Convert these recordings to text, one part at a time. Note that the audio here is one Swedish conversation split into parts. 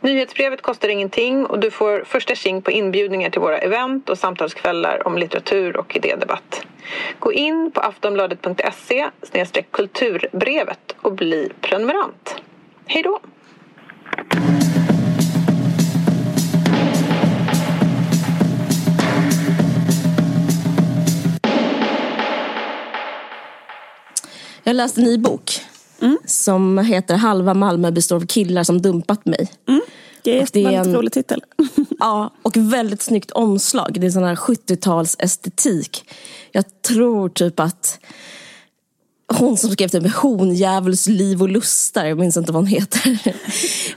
Nyhetsbrevet kostar ingenting och du får första tjing på inbjudningar till våra event och samtalskvällar om litteratur och idédebatt. Gå in på aftonbladet.se kulturbrevet och bli prenumerant. Hej då! Jag läste en ny bok mm. som heter Halva Malmö består av killar som dumpat mig. Mm. Det är, det är en rolig titel. ja, och väldigt snyggt omslag. Det är sån här 70-tals estetik. Jag tror typ att hon som skrev typ Honjävuls liv och lustar, jag minns inte vad hon heter.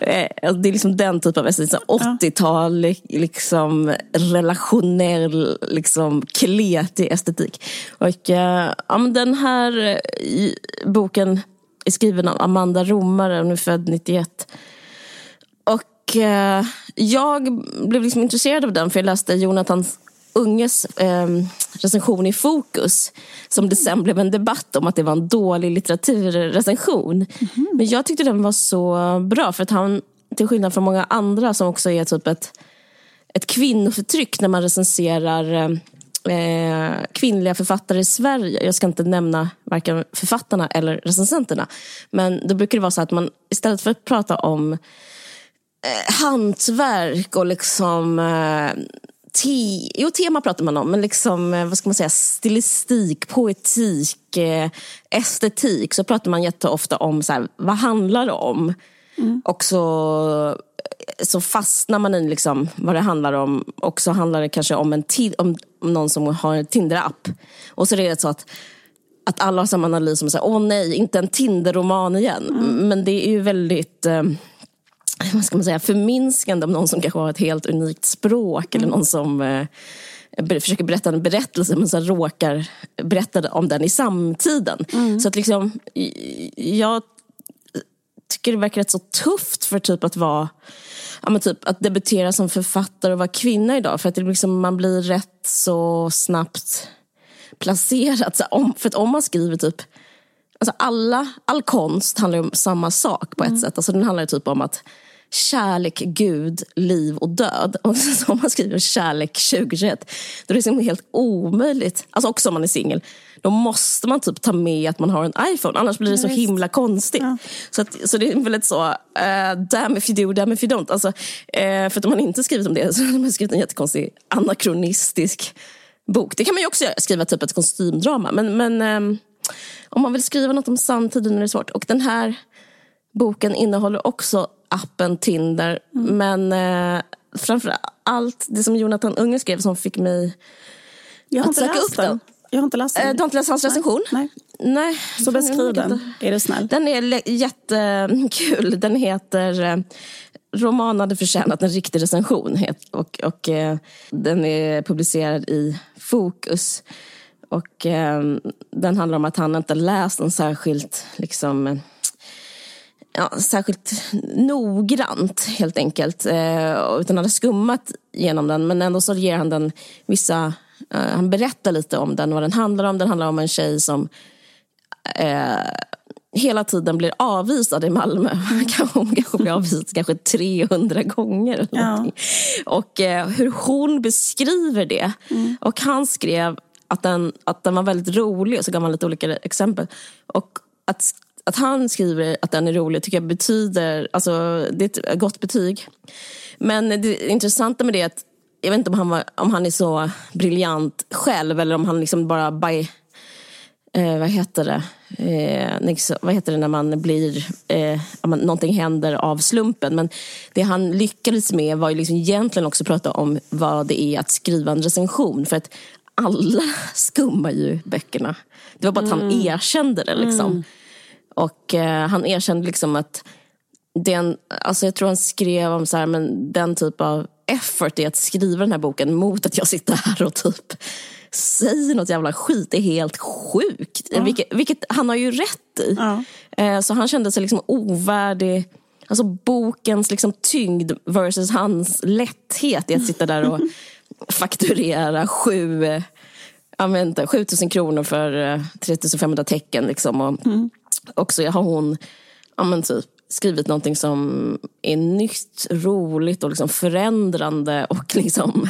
Eh, det är liksom den typen av estetik. 80-tal, liksom relationell, liksom kletig estetik. Och eh, ja, men den här eh, boken är skriven av Amanda Romare, hon är född 91. Och eh, jag blev liksom intresserad av den för jag läste Jonathan Unges eh, recension i Fokus som det sen blev en debatt om att det var en dålig litteraturrecension. Mm -hmm. Men jag tyckte den var så bra för att han, till skillnad från många andra som också är typ ett, ett kvinnoförtryck när man recenserar eh, eh, kvinnliga författare i Sverige. Jag ska inte nämna varken författarna eller recensenterna. Men då brukar det vara så att man istället för att prata om eh, hantverk och liksom eh, te jo, tema pratar man om, men liksom, eh, vad ska man säga, stilistik, poetik, eh, estetik. Så pratar man jätteofta om så här, vad handlar det om? Mm. Och så så fastnar man i liksom vad det handlar om. Och så handlar det kanske om, en om, om någon som har en Tinder-app. Och så är det så att, att alla har samma analys som säger, åh nej, inte en Tinder-roman igen. Mm. Men det är ju väldigt eh, vad ska man säga, förminskande om någon som kanske har ett helt unikt språk. Mm. Eller någon som eh, försöker berätta en berättelse men så råkar berätta om den i samtiden. Mm. Så att liksom, jag tycker det verkar rätt så tufft för typ att vara ja, men typ att debutera som författare och vara kvinna idag. För att det liksom, man blir rätt så snabbt placerad. Så om, för att om man skriver typ Alltså alla, all konst handlar om samma sak på ett mm. sätt. Alltså den handlar typ om att kärlek, Gud, liv och död. Och så om man skriver kärlek 2021, då är det liksom helt omöjligt. Alltså också om man är singel då måste man typ ta med att man har en iPhone, annars blir det så himla konstigt. Ja. Så, att, så det är väldigt så, uh, damn if you do, damn if you don't. Alltså, uh, för att om man inte skrivit om det så har man skrivit en jättekonstig anakronistisk bok. Det kan man ju också göra, skriva typ ett kostymdrama. Men, men um, om man vill skriva något om samtiden är det svårt. Och den här boken innehåller också appen Tinder. Mm. Men uh, framför allt det som Jonathan Unge skrev som fick mig att söka upp den. Jag har inte läst den. Eh, du har inte läst hans recension? Nej. Nej. Så beskriv den, är du snäll. Den är jättekul. Den heter eh, Roman hade förtjänat en riktig recension. Och, och eh, den är publicerad i Fokus. Och den handlar om att han inte läst den särskilt liksom, ja, särskilt noggrant helt enkelt. utan hade skummat genom den. Men ändå så ger han den vissa Uh, han berättar lite om den, vad den handlar om. Den handlar om en tjej som uh, hela tiden blir avvisad i Malmö. Hon kanske blir avvisad kanske 300 gånger. Eller ja. Och uh, hur hon beskriver det. Mm. Och han skrev att den, att den var väldigt rolig och så gav han lite olika exempel. Och att, att han skriver att den är rolig tycker jag betyder, alltså det är ett gott betyg. Men det intressanta med det är att jag vet inte om han, var, om han är så briljant själv eller om han liksom bara by, eh, vad heter det? Eh, vad heter det när man blir, eh, man, någonting händer av slumpen. Men det han lyckades med var ju liksom egentligen också prata om vad det är att skriva en recension. För att alla skummar ju böckerna. Det var bara att mm. han erkände det liksom. Mm. Och eh, han erkände liksom att den, alltså jag tror han skrev om så här, men den typ av effort i att skriva den här boken mot att jag sitter här och typ säger något jävla skit. Det är helt sjukt. Ja. Vilket, vilket, han har ju rätt i. Ja. Eh, så han kände sig liksom ovärdig. Alltså bokens liksom tyngd versus hans lätthet i att sitta där och fakturera sju, jag vet inte, 7000 kronor för 3500 eh, tecken. Liksom. Och mm också har hon ja, men typ, skrivit någonting som är nytt, roligt och liksom förändrande och liksom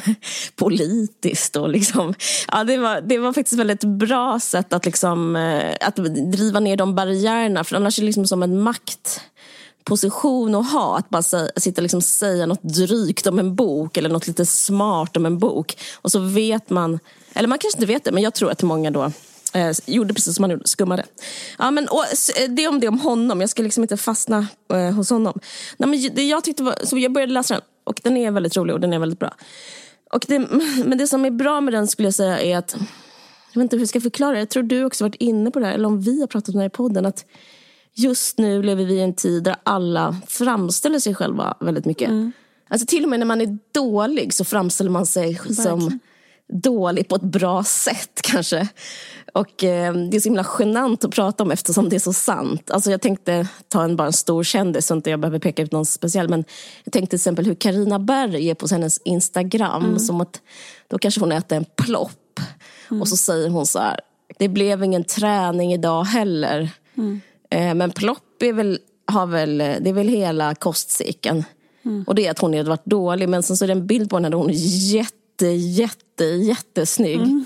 politiskt. Och liksom, ja, det, var, det var faktiskt ett väldigt bra sätt att, liksom, eh, att driva ner de barriärerna. För annars är det liksom som en maktposition att ha. Att bara säga, sitta och liksom säga något drygt om en bok eller något lite smart om en bok. Och så vet man, eller man kanske inte vet det, men jag tror att många då Eh, gjorde precis som han gjorde, skummade. Ja, men, och, eh, det om det om honom, jag ska liksom inte fastna eh, hos honom. Nej, men det jag, tyckte var, så jag började läsa den och den är väldigt rolig och den är väldigt bra. Och det, men det som är bra med den skulle jag säga är att, jag vet inte hur jag ska förklara jag tror du också varit inne på det här, eller om vi har pratat om det här i podden, att just nu lever vi i en tid där alla framställer sig själva väldigt mycket. Mm. Alltså till och med när man är dålig så framställer man sig Verkligen. som dålig på ett bra sätt kanske. Och eh, det är så himla genant att prata om eftersom det är så sant. Alltså jag tänkte ta en, bara en stor kändis så inte jag behöver peka ut någon speciell. Men jag tänkte till exempel hur Karina Berg är på hennes Instagram. Mm. Som att då kanske hon äter en plopp. Mm. Och så säger hon så här, det blev ingen träning idag heller. Mm. Eh, men plopp är väl, har väl, det är väl hela kostcykeln. Mm. Och det är att hon har varit dålig. Men sen så är det en bild på henne där hon är jätte, jätte, jättesnygg. Mm.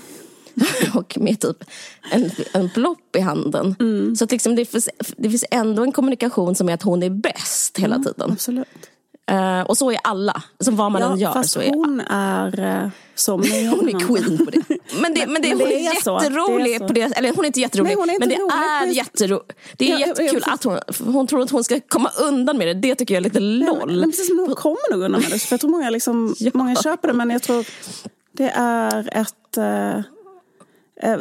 och med typ en, en plopp i handen. Mm. Så att liksom det, finns, det finns ändå en kommunikation som är att hon är bäst hela mm, tiden. Absolut. Uh, och så är alla. Så vad man ja, än gör fast så är hon är uh, som Hon är queen på det. Men, det, men, det, men hon är, är jätterolig är på det. Eller hon är inte jätterolig. Nej, är inte men det är jätteroligt. Det är ja, jättekul jag, att hon, hon tror att hon ska komma undan med det. Det tycker jag är lite LOL. Men precis, men hon kommer nog undan med det. För jag tror många, liksom, ja. många köper det. Men jag tror det är ett... Uh,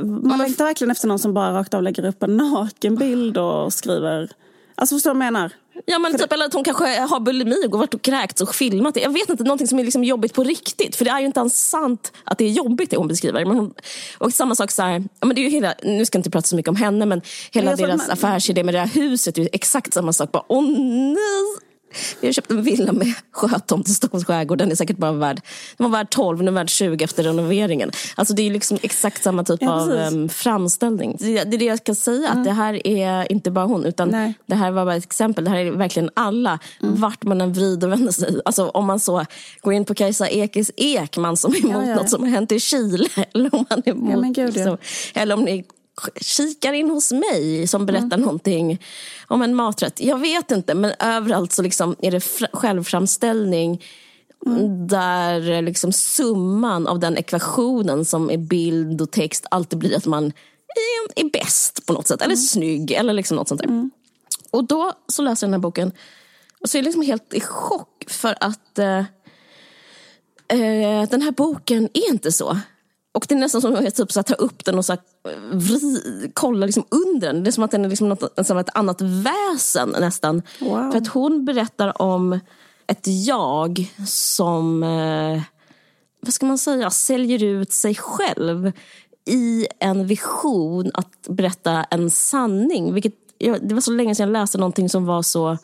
man längtar verkligen efter någon som bara rakt av lägger upp en nakenbild och skriver... Alltså förstår du vad jag menar? Ja, men typ, eller att hon kanske har bulimi och varit och kräkts och filmat det. Jag vet inte, någonting som är liksom jobbigt på riktigt. För det är ju inte ens sant att det är jobbigt det hon beskriver. Men hon, och samma sak så här, ja, men det är ju hela, nu ska jag inte prata så mycket om henne, men hela men deras man... affärsidé med det här huset är ju exakt samma sak. Bara, åh nej! Vi har köpt en villa med sjötomt i Stockholms skärgård. Den är säkert bara värd, den var värd 12, nu är värd 20 efter renoveringen. Alltså det är liksom exakt samma typ ja, av um, framställning. Det, det är det jag ska säga, mm. att det här är inte bara hon, utan Nej. det här var bara ett exempel. Det här är verkligen alla, mm. vart man än vrider och vänder sig. Alltså om man så går in på Kajsa Ekis Ekman som är emot ja, ja, något som har hänt i Chile. Eller om man är emot, ja, Gud, liksom, eller om ni kikar in hos mig som berättar mm. någonting om en maträtt. Jag vet inte, men överallt så liksom är det självframställning mm. där liksom summan av den ekvationen som är bild och text alltid blir att man är, är bäst på något sätt, eller mm. snygg eller liksom något sånt där. Mm. Och då så läser jag den här boken och så är jag liksom helt i chock för att eh, eh, den här boken är inte så. Och det är nästan som att jag typ så tar upp den och så här, vri, kollar liksom under den. Det är som att den är liksom något, som ett annat väsen nästan. Wow. För att hon berättar om ett jag som, eh, vad ska man säga, säljer ut sig själv i en vision att berätta en sanning. Vilket, det var så länge sedan jag läste någonting som var så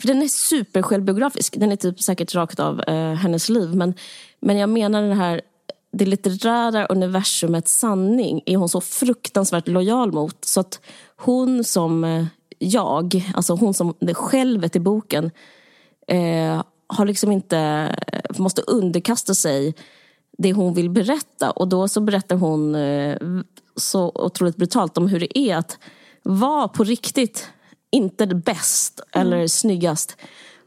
för den är super självbiografisk. Den är typ säkert rakt av eh, hennes liv. Men, men jag menar den här det litterära universumets sanning är hon så fruktansvärt lojal mot. Så att hon som eh, jag, alltså hon som det självet i boken, eh, har liksom inte, eh, måste underkasta sig det hon vill berätta. Och då så berättar hon eh, så otroligt brutalt om hur det är att vara på riktigt, inte bäst eller mm. snyggast.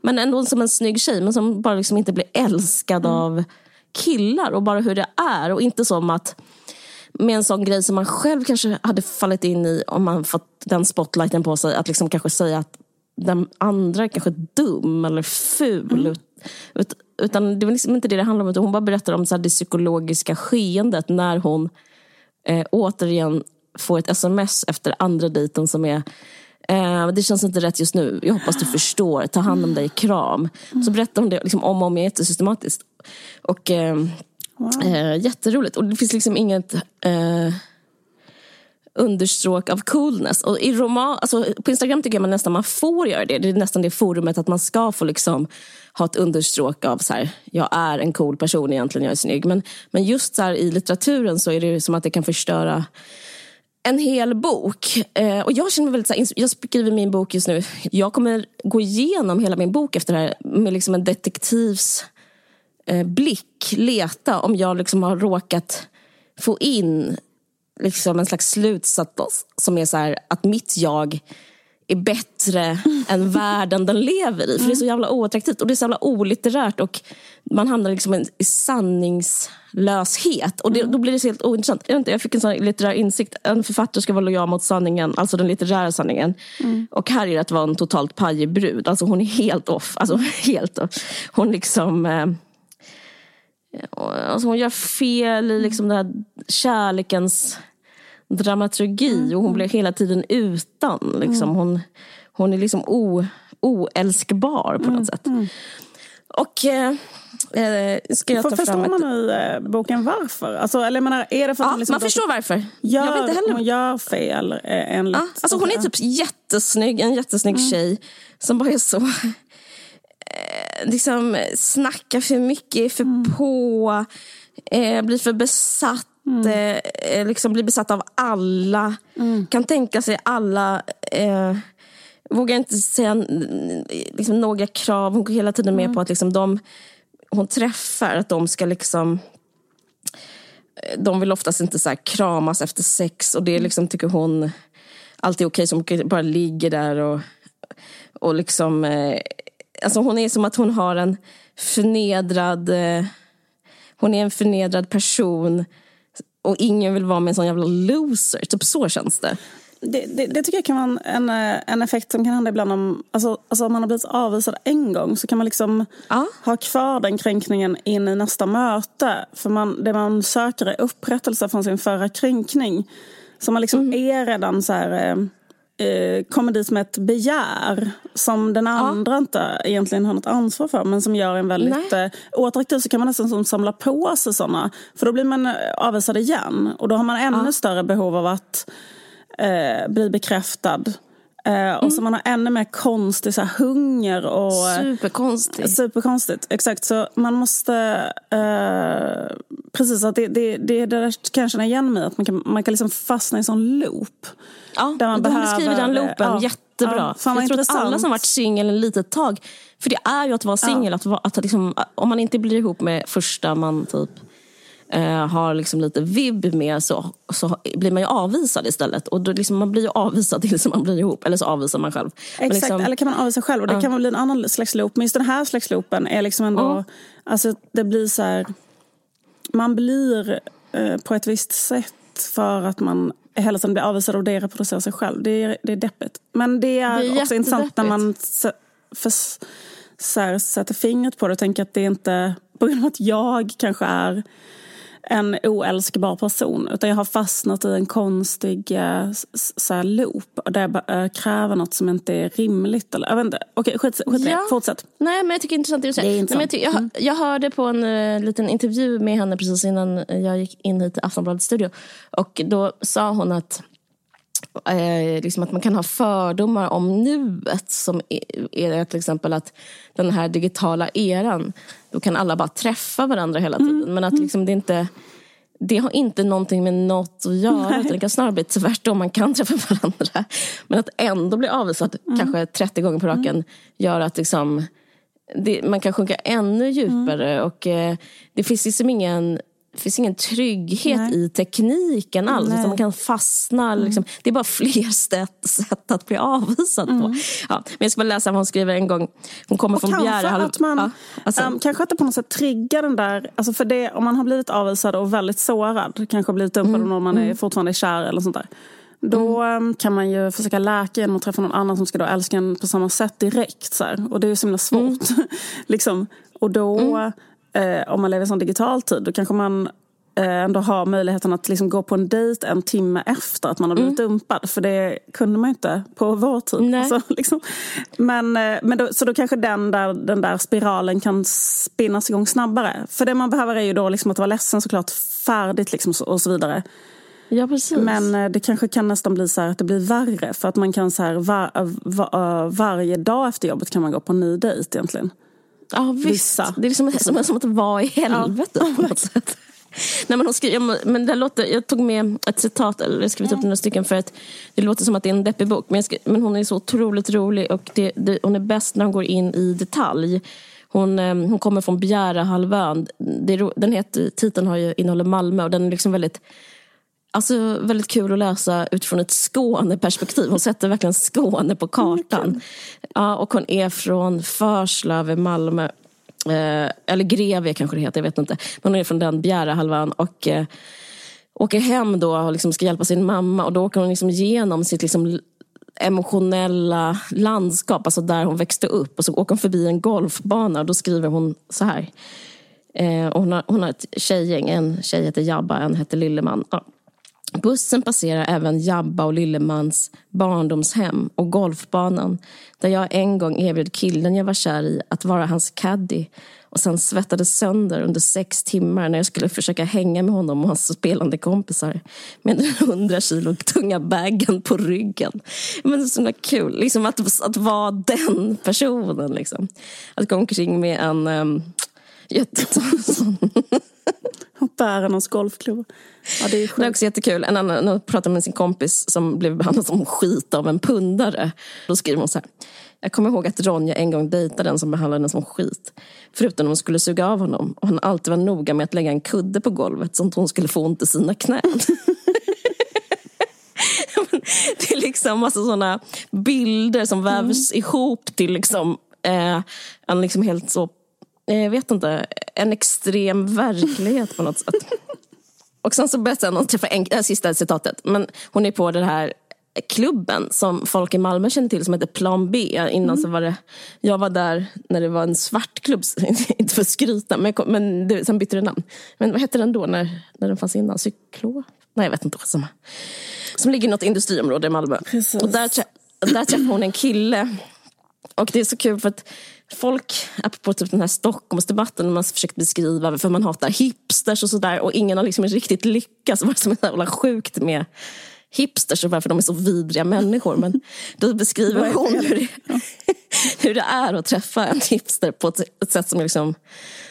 Men ändå som en snygg tjej, men som bara liksom inte blir älskad mm. av killar och bara hur det är. Och inte som att med en sån grej som man själv kanske hade fallit in i om man fått den spotlighten på sig. Att liksom kanske säga att den andra är kanske är dum eller ful. Mm. Ut, utan det var liksom inte det det handlade om. Hon bara berättar om så det psykologiska skeendet när hon eh, återigen får ett sms efter andra dejten som är Eh, det känns inte rätt just nu. Jag hoppas du förstår. Ta hand om dig, kram. Så berättar hon det liksom om och om igen jättesystematiskt. Och eh, wow. eh, jätteroligt. Och det finns liksom inget eh, understråk av coolness. Och i roman, alltså, på Instagram tycker jag man nästan man får göra det. Det är nästan det forumet att man ska få liksom ha ett understråk av så här, jag är en cool person egentligen, jag är snygg. Men, men just så här, i litteraturen så är det som att det kan förstöra en hel bok. Eh, och jag känner mig väldigt så här, jag skriver min bok just nu. Jag kommer gå igenom hela min bok efter det här med liksom en detektivs eh, blick. Leta om jag liksom har råkat få in liksom en slags slutsats som är så här, att mitt jag är bättre än världen den lever i. För det är så jävla oattraktivt och det är så jävla olitterärt och man hamnar liksom i sanningslöshet. Och det, då blir det så helt ointressant. Jag, inte, jag fick en sån litterär insikt. En författare ska vara lojal mot sanningen, alltså den litterära sanningen. Mm. Och här är det att vara en totalt pajig brud. Alltså hon är helt off. Alltså helt off. Hon liksom... Eh, alltså hon gör fel i liksom den här kärlekens dramaturgi mm. och hon blir hela tiden utan. Liksom. Mm. Hon, hon är liksom o, oälskbar på något mm. sätt. Mm. Och eh, eh ska jag ta Förstår fram man i eh, boken varför? Alltså, eller menar, är det för att ja, liksom man förstår varför. Gör, jag vet inte heller. Hon gör fel eh, enligt... Ja, alltså hon är typ jättesnygg, en jättesnygg mm. tjej som bara är så... Eh, liksom snackar för mycket, för mm. på, eh, blir för besatt Mm. Eh, eh, liksom blir besatt av alla, mm. kan tänka sig alla eh, vågar inte säga liksom, några krav. Hon går hela tiden med mm. på att liksom, de hon träffar, att de ska liksom de vill oftast inte så kramas efter sex och det mm. liksom, tycker hon alltid är okej, som bara ligger där och, och liksom... Eh, alltså hon är som att hon har en förnedrad... Eh, hon är en förnedrad person och ingen vill vara med en sån jävla loser. Typ så känns det. Det, det, det, tycker jag kan vara en, en effekt som kan hända ibland om, alltså, alltså om man har blivit avvisad en gång så kan man liksom ja. ha kvar den kränkningen in i nästa möte. För man, det man söker är upprättelse från sin förra kränkning. Så man liksom mm. är redan så här, eh, kommer dit med ett begär som den andra ja. inte egentligen har något ansvar för men som gör en väldigt eh, oattraktiv så kan man nästan som samla på sig sådana. För då blir man eh, avvisad igen och då har man ännu ja. större behov av att eh, bli bekräftad. Mm. Och så man har ännu mer konstig så här, hunger. Och, superkonstigt. Superkonstigt, exakt. Så man måste... Eh, precis, att det, det, det, det kan jag känna igen mig att man kan, man kan liksom fastna i en sån loop. Ja, där man du behöver, beskriver den loopen ja, jättebra. Ja, jag tror att alla som varit singel en litet tag, för det är ju att vara singel, ja. att, att liksom, om man inte blir ihop med första man typ eh, har liksom lite vibb med så, så blir man ju avvisad istället. Och då liksom, man blir ju avvisad tills man blir ihop, eller så avvisar man själv. Exakt, liksom, eller kan man avvisa själv och det kan bli en annan slags loop. Men just den här slags loopen är liksom ändå, mm. alltså det blir så här, man blir eh, på ett visst sätt för att man hela tiden blir avvisad och det reproducerar sig själv. Det är, det är deppigt. Men det är, det är också intressant när man för, så här, sätter fingret på det och tänker att det är inte på grund av att jag kanske är en oälskbar person utan jag har fastnat i en konstig eh, så här, loop där jag äh, kräver något som inte är rimligt. Eller, jag vet inte. Okej, skit, skit ja. fortsätt. Nej, men jag tycker det är intressant det du säger. Det är intressant. Nej, jag, jag, mm. jag, hörde på en uh, liten intervju med henne precis innan jag gick in hit till Aftonbladets studio och då sa hon att Eh, liksom att man kan ha fördomar om nuet som är, till exempel att den här digitala eran, då kan alla bara träffa varandra hela tiden. Mm. Men att liksom det inte det har inte någonting med något att göra. Utan det kan snarare bli tvärtom. Man kan träffa varandra. Men att ändå bli avvisad mm. kanske 30 gånger på raken mm. gör att liksom, det, man kan sjunka ännu djupare. Mm. Och eh, det finns liksom ingen det finns ingen trygghet Nej. i tekniken alls. Utan man kan fastna. Mm. Liksom. Det är bara fler sätt, sätt att bli avvisad mm. på. Ja, men jag ska bara läsa vad hon skriver en gång. Hon kommer och från Bjärehall. Att man, ja, alltså. um, kanske att det på något sätt triggar den där... Alltså för det, om man har blivit avvisad och väldigt sårad. Kanske blivit dumpad mm. om man är mm. fortfarande kär eller sånt där. Då mm. kan man ju försöka läka genom att träffa någon annan som ska då älska en på samma sätt direkt. Så här. Och det är ju så himla svårt. Mm. liksom. Och då... Eh, om man lever i sån digital tid, då kanske man eh, ändå ha möjligheten att liksom gå på en dejt en timme efter att man har blivit mm. dumpad. För det kunde man inte på vår tid. Alltså, liksom. Men, eh, men då, så då kanske den där, den där spiralen kan spinnas igång snabbare. För det man behöver är ju då liksom att vara ledsen såklart, färdigt liksom, och så vidare. Ja, precis. Men eh, det kanske kan nästan bli så att det blir värre. För att man kan så här, var, var, varje dag efter jobbet kan man gå på en ny dejt egentligen. Ja. Vissa. Det är liksom som, som att vara i helvetet ja. på något sätt. Nej, men hon skriver, men det låter, jag tog med ett citat, eller jag skrivit upp några stycken för att det låter som att det är en deppig bok. Men, skrev, men hon är så otroligt rolig och det, det, hon är bäst när hon går in i detalj. Hon, eh, hon kommer från Bjärehalvön. Den heter, titeln har ju, innehåller Malmö och den är liksom väldigt Alltså väldigt kul att läsa utifrån ett Skåneperspektiv. Hon sätter verkligen Skåne på kartan. Mm, ja, och hon är från Förslöv Malmö. Eh, eller Grevie kanske det heter, jag vet inte. Men hon är från den Bjärehalvön och eh, åker hem då och liksom ska hjälpa sin mamma. Och då åker hon liksom igenom sitt liksom emotionella landskap, alltså där hon växte upp. Och så åker hon förbi en golfbana och då skriver hon så här. Eh, hon, har, hon har ett tjejgäng, en tjej heter Jabba, en heter Lilleman. Ja. Bussen passerar även Jabba och Lillemans barndomshem och golfbanan där jag en gång erbjöd killen jag var kär i att vara hans caddy och sen svettades sönder under sex timmar när jag skulle försöka hänga med honom och hans spelande kompisar med den hundra kilo tunga bagen på ryggen. Men det är så kul liksom att, att vara den personen. Liksom. Att gå omkring med en ehm, um, sån... och bära någons golfklubba. Ja, det, är det är också jättekul. En annan jag pratade med sin kompis som blev behandlad som skit av en pundare. Då skriver hon så här. Jag kommer ihåg att Ronja en gång dejtade den som behandlade henne som skit. Förutom när hon skulle suga av honom. Och han alltid var noga med att lägga en kudde på golvet så att hon skulle få ont i sina knän. det är liksom massa sådana bilder som vävs mm. ihop till liksom, eh, en liksom helt så jag vet inte, en extrem verklighet på något sätt. Och sen så berättar hon, träffar en, det sista citatet, men hon är på den här klubben som folk i Malmö känner till som heter Plan B. Innan mm. så var det, jag var där när det var en svart klubb, inte för att skryta, men, men det, sen bytte det namn. Men vad hette den då när, när den fanns innan? Cyklå? Nej jag vet inte. Som, som ligger i något industriområde i Malmö. Precis. Och där, där träffade hon en kille. Och det är så kul för att folk, apropå typ den här Stockholmsdebatten, man försökt beskriva varför man hatar hipsters och sådär och ingen har liksom riktigt lyckats. Vad som är så jävla sjukt med hipsters och varför de är så vidriga människor. Men då beskriver hon hur det, hur det är att träffa en hipster på ett, ett sätt som, liksom,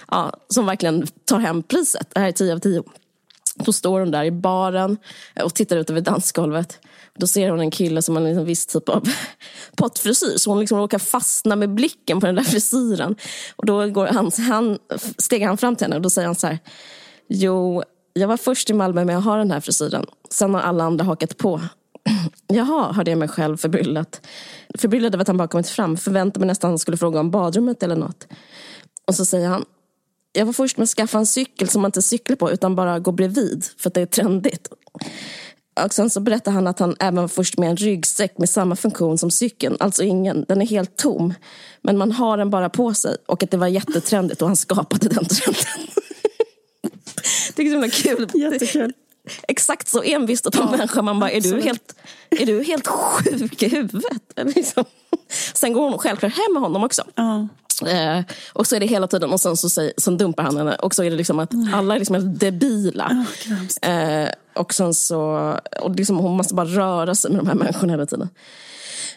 ja, som verkligen tar hem priset. Det här är 10 av 10. Då står hon där i baren och tittar ut över dansgolvet. Då ser hon en kille som har en viss typ av pottfrisyr. Så hon liksom råkar fastna med blicken på den där frisyren. Och då går han, han, stegar han fram till henne och då säger han så här. Jo, jag var först i Malmö med att ha den här frisyren. Sen har alla andra hakat på. Jaha, hörde jag mig själv förbryllat. Förbryllad över att han bara kommit fram. Förväntade mig nästan att han skulle fråga om badrummet eller något. Och så säger han. Jag var först med att skaffa en cykel som man inte cyklar på utan bara går bredvid för att det är trendigt. Och sen så berättar han att han även var först med en ryggsäck med samma funktion som cykeln. Alltså ingen, den är helt tom. Men man har den bara på sig. Och att det var jättetrendigt och han skapade den trenden. det är så himla kul. Jättekul. Exakt så envist att ja, människa. Man bara, är du, helt, är du helt sjuk i huvudet? Liksom. Sen går hon självklart hem med honom också. Ja. Eh, och så är det hela tiden, och sen så säger, sen dumpar han henne. Och så är det liksom att alla är liksom helt debila. Oh, eh, och sen så, och liksom, hon måste bara röra sig med de här människorna hela tiden.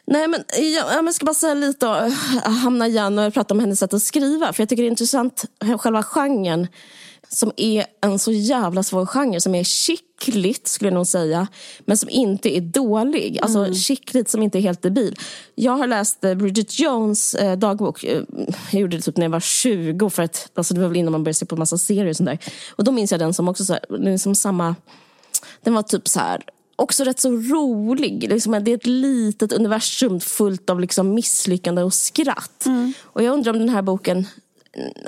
Nej men jag, jag ska bara säga lite om Hanna igen och prata om hennes sätt att skriva. För jag tycker det är intressant, själva genren som är en så jävla svår genre som är skickligt skulle jag nog säga. Men som inte är dålig. Alltså mm. skickligt som inte är helt debil. Jag har läst eh, Bridget Jones eh, dagbok. Eh, jag gjorde det typ när jag var 20. För att, alltså det var väl innan man började se på massa serier och sånt där. Och då minns jag den som också så här, liksom samma... Den var typ så här också rätt så rolig. Liksom, det är ett litet universum fullt av liksom misslyckande och skratt. Mm. Och jag undrar om den här boken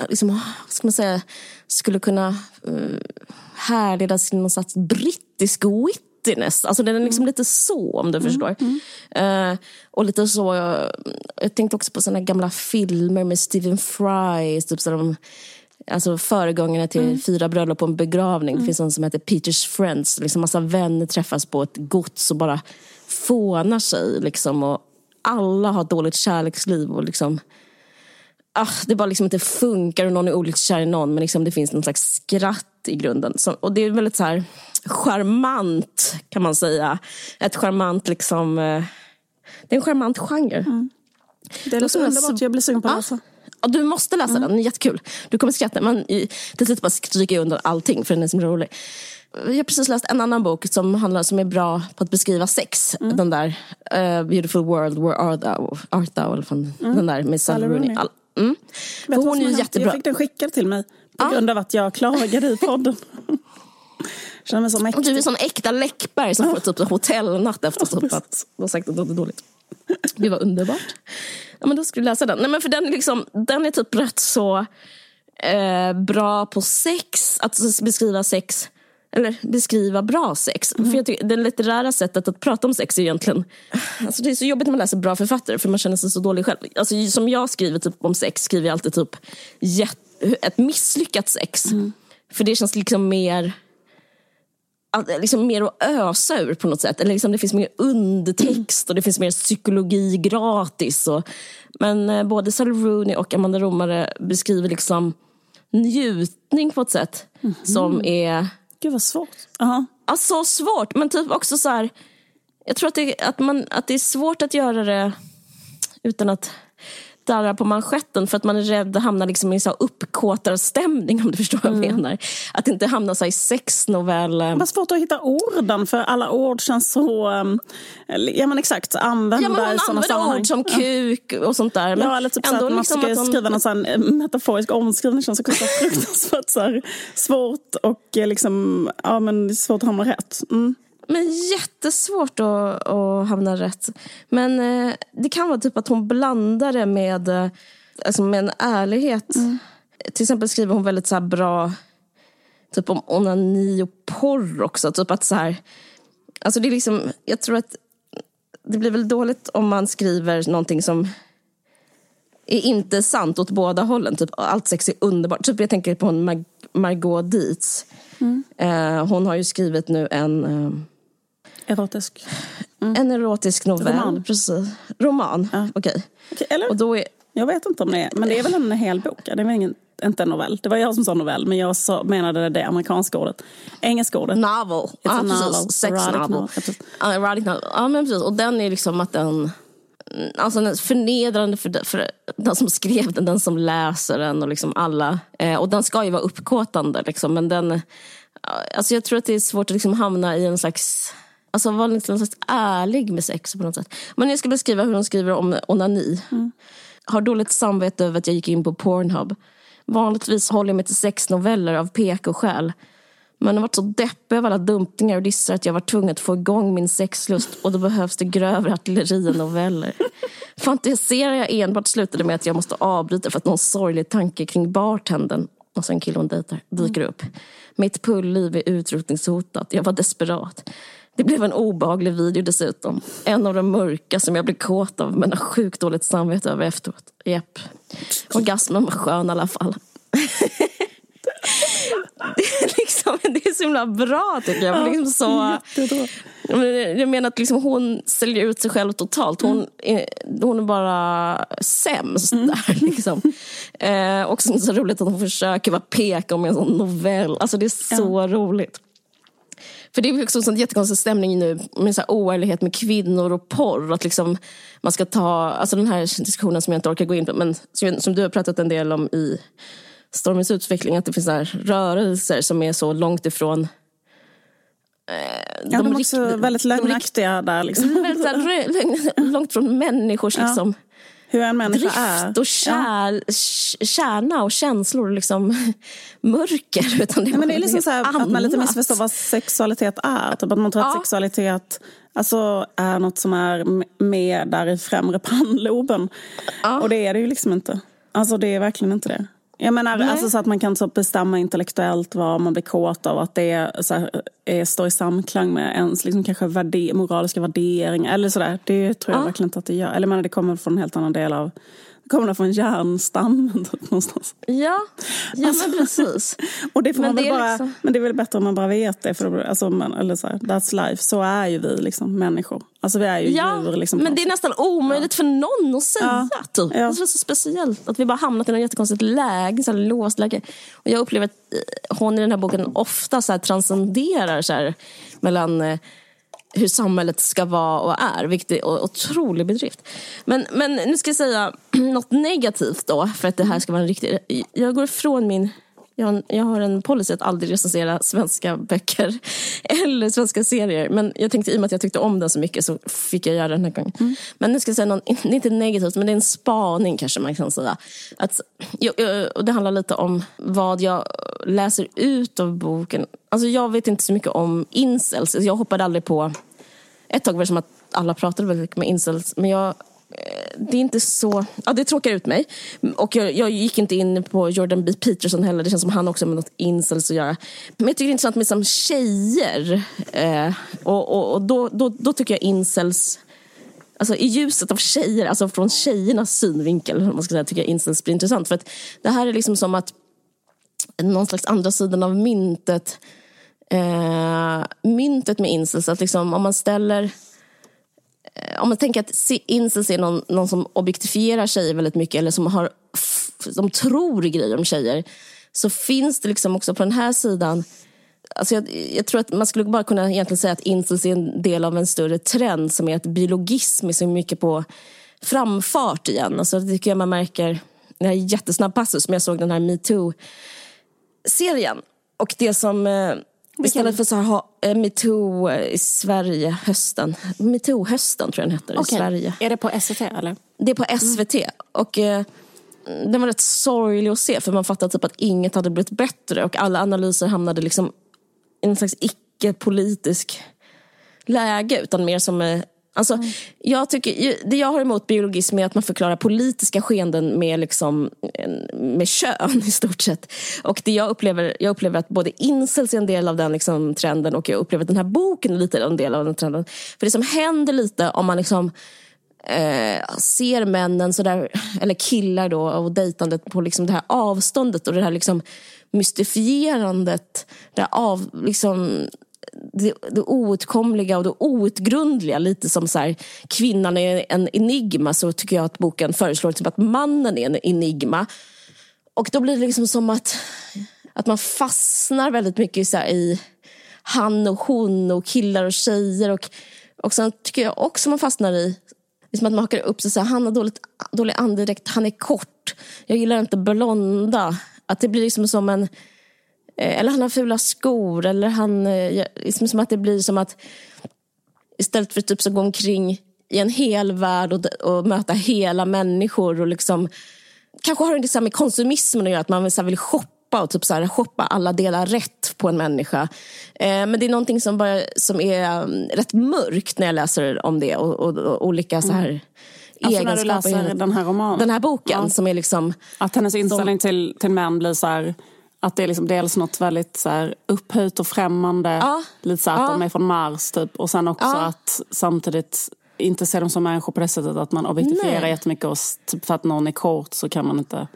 liksom, ska man säga, skulle kunna uh, härledas till någon slags brittisk wittiness. Alltså den är liksom mm. lite så, om du mm. förstår. Mm. Uh, och lite så, uh, jag tänkte också på såna gamla filmer med Stephen Fry. Typ så de, alltså föregångarna till Mm. Fyra bröllop och en begravning. Det finns en som heter Peters Friends. Liksom massa vänner träffas på ett gods och bara fånar sig. Liksom, och alla har ett dåligt kärleksliv. Och liksom, ah, det bara liksom inte funkar och någon är olyckligt kär i någon. Men liksom det finns någon slags skratt i grunden. Så, och det är väldigt så här charmant kan man säga. Ett charmant liksom... Eh, det är en charmant genre. Det låter underbart, jag blir sugen på att Ja. läsa. Ja, du måste läsa den, den är jättekul. Du kommer skratta. Man, till slut bara stryker jag under allting för den är så rolig. Jag har precis läst en annan bok som, handlar, som är bra på att beskriva sex. Den där eh, Beautiful World, Where Art Thou? Art thou eller fan, Den där med Sally Rooney. All, mm. För hon som är ju jättebra. Jag fick den skickad till mig på grund av att jag klagade i podden. Känner mig som Och du är sån äkta Läckberg som får typ hotellnatt efter typ att du har sagt att något är dåligt. Det var underbart. Ja, men då ska du läsa den. Nej, men för den, är liksom, den är typ rätt så eh, bra på sex, att beskriva sex. Eller beskriva bra sex. För jag tycker, det litterära sättet att prata om sex är egentligen... Alltså det är så jobbigt när man läser bra författare för man känner sig så dålig själv. Alltså, som jag skriver typ om sex skriver jag alltid typ ett misslyckat sex. För det känns liksom mer liksom mer att ösa ur på något sätt. Eller liksom det finns mer undertext och det finns mer psykologi gratis. Och, men eh, både Sally Rooney och Amanda Romare beskriver liksom njutning på ett sätt som är Gud vad svårt. Ja. alltså, svårt. Men typ också så här, jag tror att det, att, man, att det är svårt att göra det utan att darra på manschetten för att man är rädd att hamna liksom i så uppkåtarstämning om du förstår vad jag menar. Att inte hamna så i sexnovell. Det var svårt att hitta orden för alla ord känns så, um, ja men exakt, använda Ja, hon i sådana sammanhang. ord som kuk och sånt där. Men Ja, eller typ så ändå att man liksom ska att skriva någon sån eh, metaforisk omskrivning känns också så fruktansvärt så här, svårt och eh, liksom, ja men det är svårt att hamna rätt. Mm. Men jättesvårt att, att hamna rätt. Men eh, det kan vara typ att hon blandar det med, eh, alltså med en ärlighet. Till exempel skriver hon väldigt så bra typ om onani och porr också. Typ att så här, alltså det är liksom, jag tror att det blir väl dåligt om man skriver någonting som är inte sant åt båda hållen. Typ, allt sex är underbart. Typ, jag tänker på hon Mar- Margot Dietz. Eh, hon har ju skrivit nu en, Erotisk. en erotisk novell. Roman. Precis. Roman, okej. Okej, eller? Och då är, Jag vet inte om det är, men det är väl en hel bok? Det är väl ingen, inte en novell? Det var jag som sa novell, men jag sa, menade det amerikanska ordet. Engelska ordet. novel. Ja, a precis. novel. Sex Erotic novel. novel, ja, precis. Ja, erotic novel. Ja, men precis. Och den är liksom att den... Alltså den är förnedrande för, den- för den som skrev den, den som läser den och liksom alla. Eh, och den ska ju vara uppkåtande liksom, men den... ja, Alltså jag tror att det är svårt att liksom hamna i en slags... Alltså vara liksom ärlig med sex på något sätt. Men jag ska beskriva hur hon skriver om onani. Har dåligt samvete över att jag gick in på Pornhub. Vanligtvis håller jag mig till sexnoveller av PK-skäl. Men har varit så deppig av alla dumpningar och dissar att jag var tvungen att få igång min sexlust och då behövs det grövre artilleri än noveller. Fantiserar jag enbart slutade med att jag måste avbryta för att någon sorglig tanke kring bartendern, alltså en kille hon dejtar, dyker upp. Mitt pullliv är utrotningshotat. Jag var desperat. Det blev en obehaglig video dessutom. En av de mörka som jag blev kåt av men har sjukt dåligt samvete över efteråt. Japp. Orgasmen var skön i alla fall. det, är liksom, det är så himla bra tycker jag. Liksom så, jag menar att liksom hon säljer ut sig själv totalt. Hon, är, hon är bara sämst där. Liksom. Eh, och så roligt att hon försöker vara peka om en sån novell. Alltså det är så roligt. För det är också en sån jättekonstig stämning nu med så här oärlighet med kvinnor och porr. Att liksom man ska ta, alltså den här diskussionen som jag inte orkar gå in på, men som, som du har pratat en del om i Stormens utveckling, att det finns här rörelser som är så långt ifrån Ja, de, är också väldigt de lögnaktiga där. Liksom. väldigt här, långt från människors liksom, Hur en människa är. drift och kär, k- kärna och känslor liksom mörker. Utan det, Ja, men det är liksom så här, att man lite missförstår vad sexualitet är. Typ att man tror att Ja. sexualitet alltså, är något som är med där i främre pannloben. Ja. Och det är det ju liksom inte. Alltså det är verkligen inte det. Jag menar Nej. alltså, så att man kan så bestämma intellektuellt vad man blir kåt av. Att det är, så här, är, står i samklang med ens liksom, kanske värde, moraliska värderingar. Eller sådär. Det tror jag Ja. verkligen inte att det gör. Eller menar, det kommer från en helt annan del av kommer det från en järnstam någonstans. Ja, ja men precis. Och det får Men man det bara, liksom- men det är väl bättre om man bara vet det. För då, alltså, man, eller så här, that's life. Så är ju vi liksom människor. Alltså vi är ju Ja, djur. Liksom, men det är nästan omöjligt för någon att säga. Ja. Typ. Ja. Alltså, det är så speciellt att vi bara hamnat i något jättekonstigt läge, så här låst läge. Och jag upplever att eh, hon i den här boken ofta så här transcenderar så här, mellan eh, hur samhället ska vara och är, vilket är en otrolig bedrift. Men, men nu ska jag säga något negativt då, för att det här ska vara en riktig... Jag går ifrån min... Jag har, en, jag har en policy att aldrig recensera svenska böcker eller svenska serier. Men jag tänkte i och med att jag tyckte om den så mycket så fick jag göra den här gången. Men nu ska jag säga någon, inte negativt, men det är en spaning kanske man kan säga. Att, och det handlar lite om vad jag läser ut av boken. Alltså jag vet inte så mycket om incels. Jag hoppade aldrig på... Ett tag var det som att alla pratade väldigt mycket med incels. Men jag, det är inte så... Ja, det tråkar ut mig. Och jag, jag gick inte in på Jordan B. Peterson heller. Det känns som han också har med något incels att göra. Men jag tycker det är intressant med som tjejer. Eh, och och, och då, då, då tycker jag incels... Alltså i ljuset av tjejer, alltså från tjejernas synvinkel, man ska säga, tycker jag incels blir intressant. För att det här är liksom som att någon slags andra sidan av myntet eh, myntet med incels. Att liksom, om man ställer... Eh, om man tänker att se- incels är någon, någon som objektifierar tjejer väldigt mycket eller som, har, som tror grejer om tjejer så finns det liksom också på den här sidan Alltså jag, jag tror att man skulle bara kunna egentligen säga att incels är en del av en större trend som är att biologism är så mycket på framfart igen. Alltså det tycker jag man märker, det här är jättesnabb passus, men jag såg den här metoo-serien. Och det som, eh, istället för så här, ha eh, metoo i Sverige hösten, metoo-hösten tror jag den heter i Okej. Sverige. Är det på SVT eller? Det är på SVT. Och eh, den var rätt sorglig att se för man fattade typ att inget hade blivit bättre och alla analyser hamnade liksom i en slags icke-politisk läge utan mer som Alltså, jag tycker, det jag har emot biologism är att man förklarar politiska skeenden med, liksom, med kön i stort sett. Och det jag, upplever, jag upplever att både incels är en del av den liksom, trenden och jag upplever att den här boken är lite en del av den trenden. För det som händer lite om man liksom eh, ser männen sådär, eller killar då och dejtandet på liksom det här avståndet och det här liksom mystifierandet, det här av, liksom, det, det outkomliga och det outgrundliga. Lite som så här, kvinnan är en enigma så tycker jag att boken föreslår typ att mannen är en enigma. Och då blir det liksom som att, att man fastnar väldigt mycket så här, i han och hon och killar och tjejer. Och, och sen tycker jag också man fastnar i liksom att man hakar upp sig så här, han har dåligt, dålig andedräkt, han är kort. Jag gillar inte blonda. Att det blir liksom som en eller han har fula skor. Eller han, eh, liksom som att det blir som att istället för typ så gå omkring i en hel värld och, och möta hela människor och liksom kanske har det så med konsumismen att göra, att man vill, så vill shoppa och typ så här, shoppa alla delar rätt på en människa. Eh, men det är någonting som, bara, som är um, rätt mörkt när jag läser om det och, och, och olika så här Alltså när du läser den här romanen? Den här boken Ja. som är liksom Att hennes inställning till, till män blir så här... Att det är liksom dels något väldigt så här upphöjt och främmande. Ja. Lite så att Ja. de är från Mars typ. Och sen också Ja. att samtidigt inte se dem som människor på det sättet att man objektifierar Nej. jättemycket. Och typ för att någon är kort så kan man inte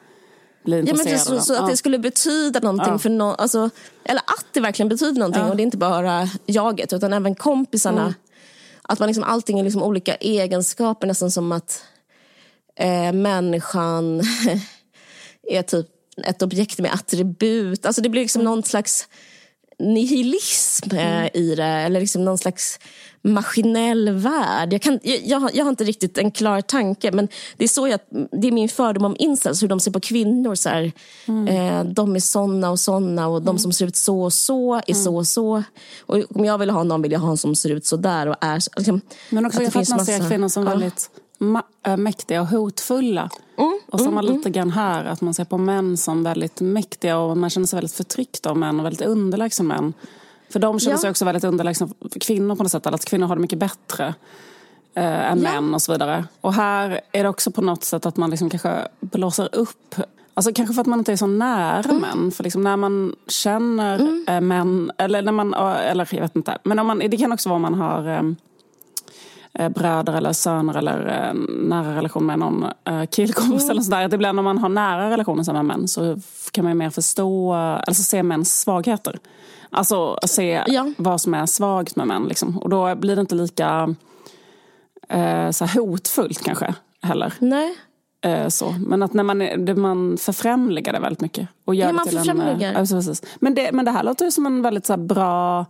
bli Ja, men intresserad så, så att det skulle betyda någonting för någon. Alltså, eller att det verkligen betyder någonting. Och det är inte bara jaget utan även kompisarna. Mm. Att man liksom, allting är liksom olika egenskaper. Nästan som att eh, människan är typ ett objekt med attribut. Alltså det blir liksom någon slags nihilism eh, i det. Eller liksom någon slags maskinell värld. Jag, kan, jag, jag, har- inte riktigt en klar tanke men det är så jag, det är min fördom om incels, hur de ser på kvinnor. Så här, eh, de är såna och såna och de som ser ut så och så är så och så. Och om jag vill ha någon vill jag ha någon som ser ut så där och är liksom, Men också det för att man finns ser massa- kvinnor som Ja. väldigt ma- äh, mäktiga och hotfulla. Mm, och samma lite grann här, att man ser på män som väldigt mäktiga och man känner sig väldigt förtryckt av män och väldigt underlägsen män. För de känner Ja. sig också väldigt underlägsna kvinnor på något sätt, att kvinnor har det mycket bättre eh, än Ja. män och så vidare. Och här är det också på något sätt att man liksom kanske blåser upp Alltså kanske för att man inte är så nära Mm. män. För liksom när man känner eh, män, eller när man, eller jag vet inte. Men om man, det kan också vara om man har eh, bröder eller söner eller eh, nära relation med någon eh, killkompis mm. eller sådär. Att ibland när man har nära relationer med män så kan man mer förstå, alltså se mäns svagheter. Alltså se ja. vad som är svagt med män. Liksom. Och då blir det inte lika eh, så hotfullt kanske heller. Nej. Eh, så. Men att när man, det, man förfrämligar det väldigt mycket. Och gör ja, man förfrämligar. En, äh, men, det, men det här låter ju som en väldigt så bra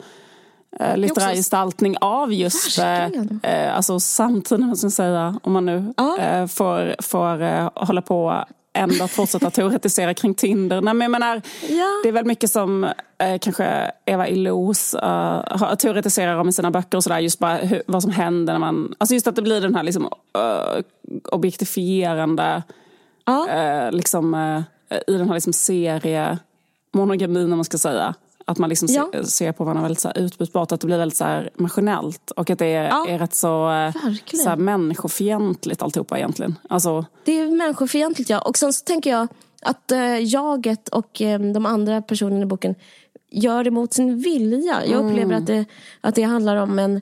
eh, litterär gestaltning av just eh, eh, alltså samtiden, ska säga, om man nu ja. eh, får, får eh, hålla på ändå fortsätta teoretisera kring Tinder. Nej, men jag menar, ja. Det är väl mycket som eh, kanske Eva Illouz uh, teoretiserar om i sina böcker och sådär. Just bara hur, vad som händer när man... Alltså just att det blir den här liksom, uh, objektifierande... Ja. Uh, liksom, uh, I den här liksom serie monogamin om man ska säga. Att man liksom ja. ser, ser, på varandra väldigt så här utbytbart. Att det blir väldigt så här maskinellt. Och att det är, ja. är rätt så, så här människofientligt alltihopa egentligen. Alltså... Det är människofientligt ja. Och sen så tänker jag att eh, jaget och eh, de andra personerna i boken gör det mot sin vilja. Jag mm. upplever att det, att det handlar om en...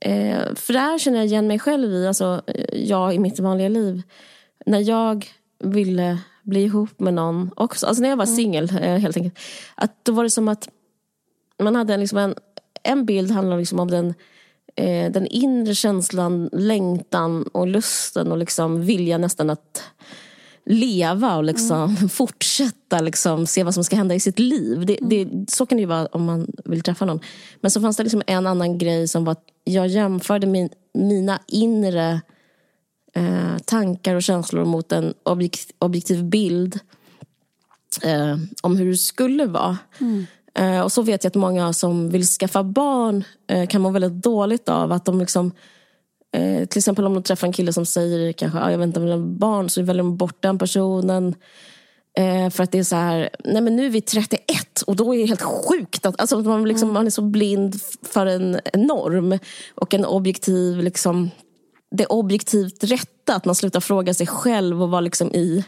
Eh, för där känner jag igen mig själv i, alltså jag i mitt vanliga liv. När jag ville bli ihop med någon också. Alltså när jag var mm. singel eh, helt enkelt. Att då var det som att man hade liksom en, en bild handlar liksom om den, eh, den inre känslan, längtan och lusten och liksom vilja nästan att leva och liksom mm. fortsätta liksom, se vad som ska hända i sitt liv. Det, det, så kan det ju vara om man vill träffa någon. Men så fanns det liksom en annan grej som var att jag jämförde min, mina inre eh, tankar och känslor mot en objekt, objektiv bild eh, om hur det skulle vara. Mm. Eh, och så vet jag att många som vill skaffa barn eh, kan må väldigt dåligt av att de liksom eh, till exempel om de träffar en kille som säger kanske, ah, jag vill ha barn, så väljer de bort den personen. För att det är så här, nej men nu är vi 31 och då är det helt sjukt att alltså, man, liksom, mm. man är så blind för en, en norm och en objektiv liksom, det objektivt rätta. Att man slutar fråga sig själv och vara liksom i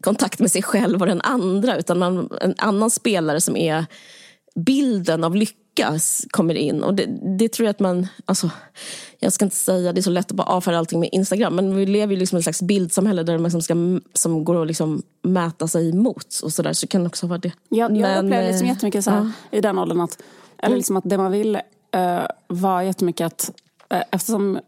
kontakt med sig själv och den andra. Utan man, en annan spelare som är bilden av lycka kommer in. Och det, det, tror jag att man... Alltså, jag ska inte säga det är så lätt att bara avfärda allting med Instagram. Men vi lever ju liksom i ett slags bildsamhälle där man liksom ska, som går att liksom mäta sig emot. Och så, där, så det kan också vara det. Jag, jag men, upplever liksom jättemycket så här, ja. i den åldern att, eller liksom att det man vill uh, var jättemycket att uh, eftersom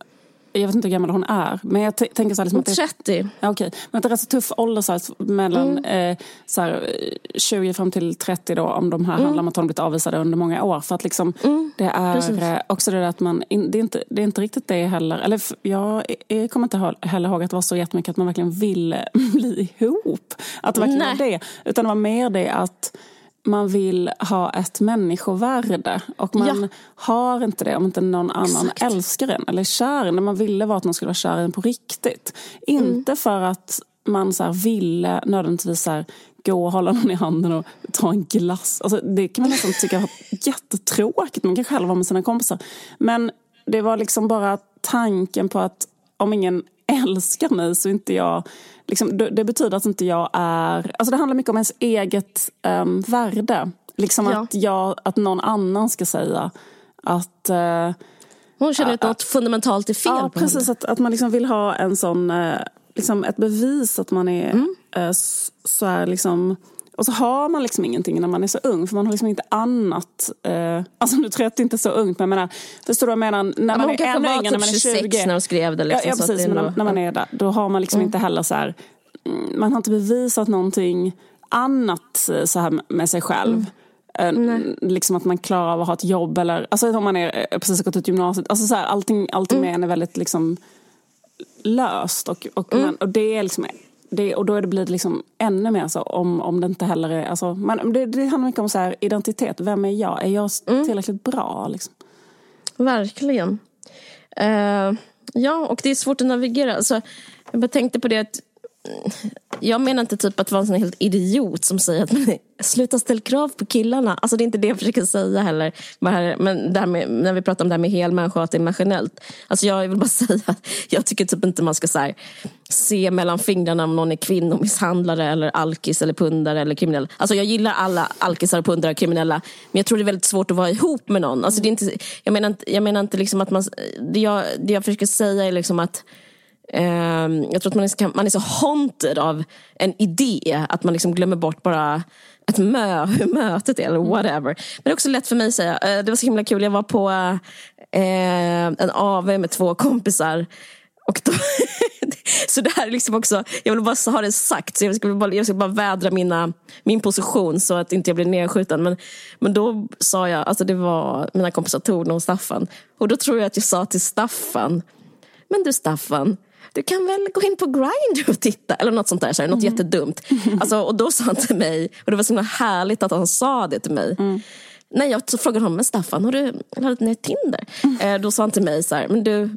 jag vet inte hur gammal hon är. Men jag tänker så här, liksom 30. ja, okay. Men att det är rätt så tuff ålder så här, mellan mm. eh, så här, 20 fram till 30 då. Om de här mm. handlar om att hon blivit avvisade under många år. För att liksom, mm. det är Precis. Eh, också det där att man, det är, inte, det är inte riktigt det heller. Eller jag, jag kommer inte heller ihåg att det var så jättemycket att man verkligen ville bli ihop. Att det verkligen Nej. var det. Utan det var mer det att man vill ha ett människovärde. Och man ja. har inte det om inte någon annan Exakt. älskar en eller är kär en. Man ville vara att någon skulle vara kär i en på riktigt. Mm. Inte för att man så ville nödvändigtvis så här, gå och hålla någon i handen och ta en glass. Alltså, det kan man nästan tycka var jättetråkigt. Man kan själv vara med sina kompisar. Men det var liksom bara tanken på att om ingen älskar mig så inte jag liksom, det betyder att inte jag är... Alltså det handlar mycket om ens eget um, värde. Liksom ja. att, jag, att någon annan ska säga att... Uh, Hon känner att uh, något fundamentalt är fel ja, på precis, henne. Att, att man liksom vill ha en sån, uh, liksom ett bevis att man är mm. uh, så är liksom och så har man liksom ingenting när man är så ung för man har liksom inte annat. Eh, alltså nu tror jag att det inte är så ungt men jag menar, förstår du vad jag menar? När ja, man är ännu yngre, när man är 20. Typ när de skrev det. Liksom, ja, ja precis, men när, när, man är där då har man liksom mm. inte heller så här, mm, man har inte bevisat någonting annat eh, så här med sig själv. Mm. Liksom att man klarar av att ha ett jobb eller alltså om man är eh, precis gått ut gymnasiet. Alltså så här, allting, allting mm. med en är väldigt liksom löst och, och, mm. man, och det är liksom det, och då blir det liksom ännu mer så om, om det inte heller är... Alltså, man, det, det handlar mycket om så här, identitet. Vem är jag? Är jag mm. tillräckligt bra? Liksom? Verkligen. Uh, ja, och det är svårt att navigera. Alltså, jag bara tänkte på det att jag menar inte typ att vara en sån helt idiot som säger att man sluta ställa krav på killarna. Alltså det är inte det jag försöker säga heller. Men det med, när vi pratar om det här med hel människa och att det är maskinellt. Alltså jag vill bara säga att jag tycker typ inte man ska så här, se mellan fingrarna om någon är kvinnomisshandlare eller alkis eller pundare eller kriminell. Alltså jag gillar alla alkisar pundare och kriminella. Men jag tror det är väldigt svårt att vara ihop med någon. Alltså det är inte, jag menar inte, jag menar inte liksom att man, det jag, det jag försöker säga är liksom att Ehm, jag tror att man är, man är så haunted av en idé att man liksom glömmer bort bara ett mö, hur mötet är eller whatever. Men det är också lätt för mig att säga. Eh, det var så himla kul, jag var på eh, en AV med två kompisar. Och då, så det här är liksom också, jag vill bara ha det sagt, så jag ska bara, jag ska bara vädra mina, min position så att inte jag blir nedskjuten. Men, men då sa jag, alltså det var mina kompisar Torne och Staffan. Och då tror jag att jag sa till Staffan, men du Staffan, du kan väl gå in på Grindr och titta. Eller något sånt där, så här, något mm. jättedumt. Alltså, och då sa han till mig, och det var så himla härligt att han sa det till mig. Mm. Nej, jag frågade honom, men Staffan, har du laddat ner Tinder? Mm. Eh, då sa han till mig så här, men du,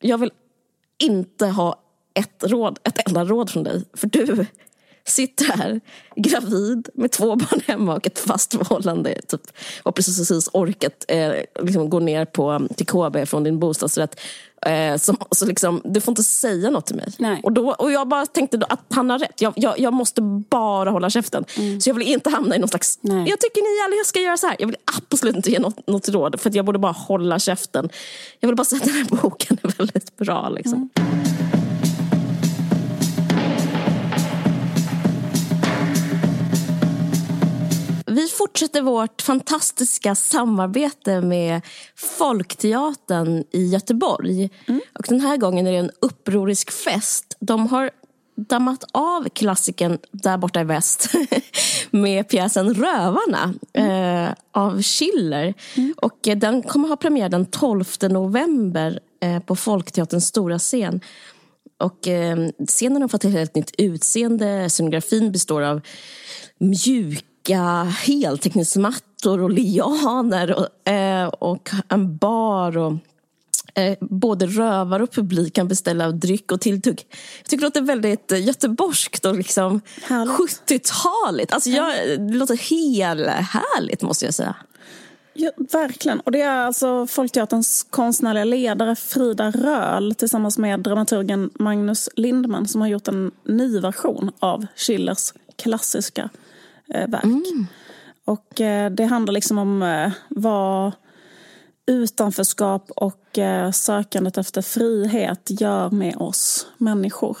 jag vill inte ha ett, råd, ett enda råd från dig. För du sitter här gravid med två barn hemma och ett fast förhållande. Typ, och precis, precis orkat eh, liksom gå ner på, till KB från din bostadsrätt. Eh, som, så liksom, du får inte säga något till mig. Nej. Och, då, och jag bara tänkte att han har rätt. Jag, jag, jag måste bara hålla käften. Mm. Så jag vill inte hamna i någon slags... Nej. Jag tycker ni alla ska göra så här. Jag vill absolut inte ge något, något råd. För jag borde bara hålla käften. Jag vill bara säga att den här boken är väldigt bra. Liksom. Mm. Fortsätter vårt fantastiska samarbete med Folkteatern i Göteborg. Mm. Och den här gången är det en upprorisk fest. De har dammat av klassiken Där borta i väst med pjäsen Rövarna mm. eh, av Schiller. Mm. Och eh, den kommer ha premiär den 12 november eh, på Folkteaterns stora scen. Och eh, scenen har fått ett helt nytt utseende. Scenografin består av mjuk olika heltäckningsmattor och lianer och, eh, och en bar. och eh, Både rövare och publik kan beställa dryck och tilltugg. Jag tycker det låter väldigt göteborgskt och liksom 70-taligt. Alltså jag, det låter helt härligt måste jag säga. Ja, verkligen. Och det är alltså Folkteaterns konstnärliga ledare Frida Röhl tillsammans med dramaturgen Magnus Lindman som har gjort en ny version av Schillers klassiska verk. Mm. Och eh, det handlar liksom om eh, vad utanförskap och eh, sökandet efter frihet gör med oss människor.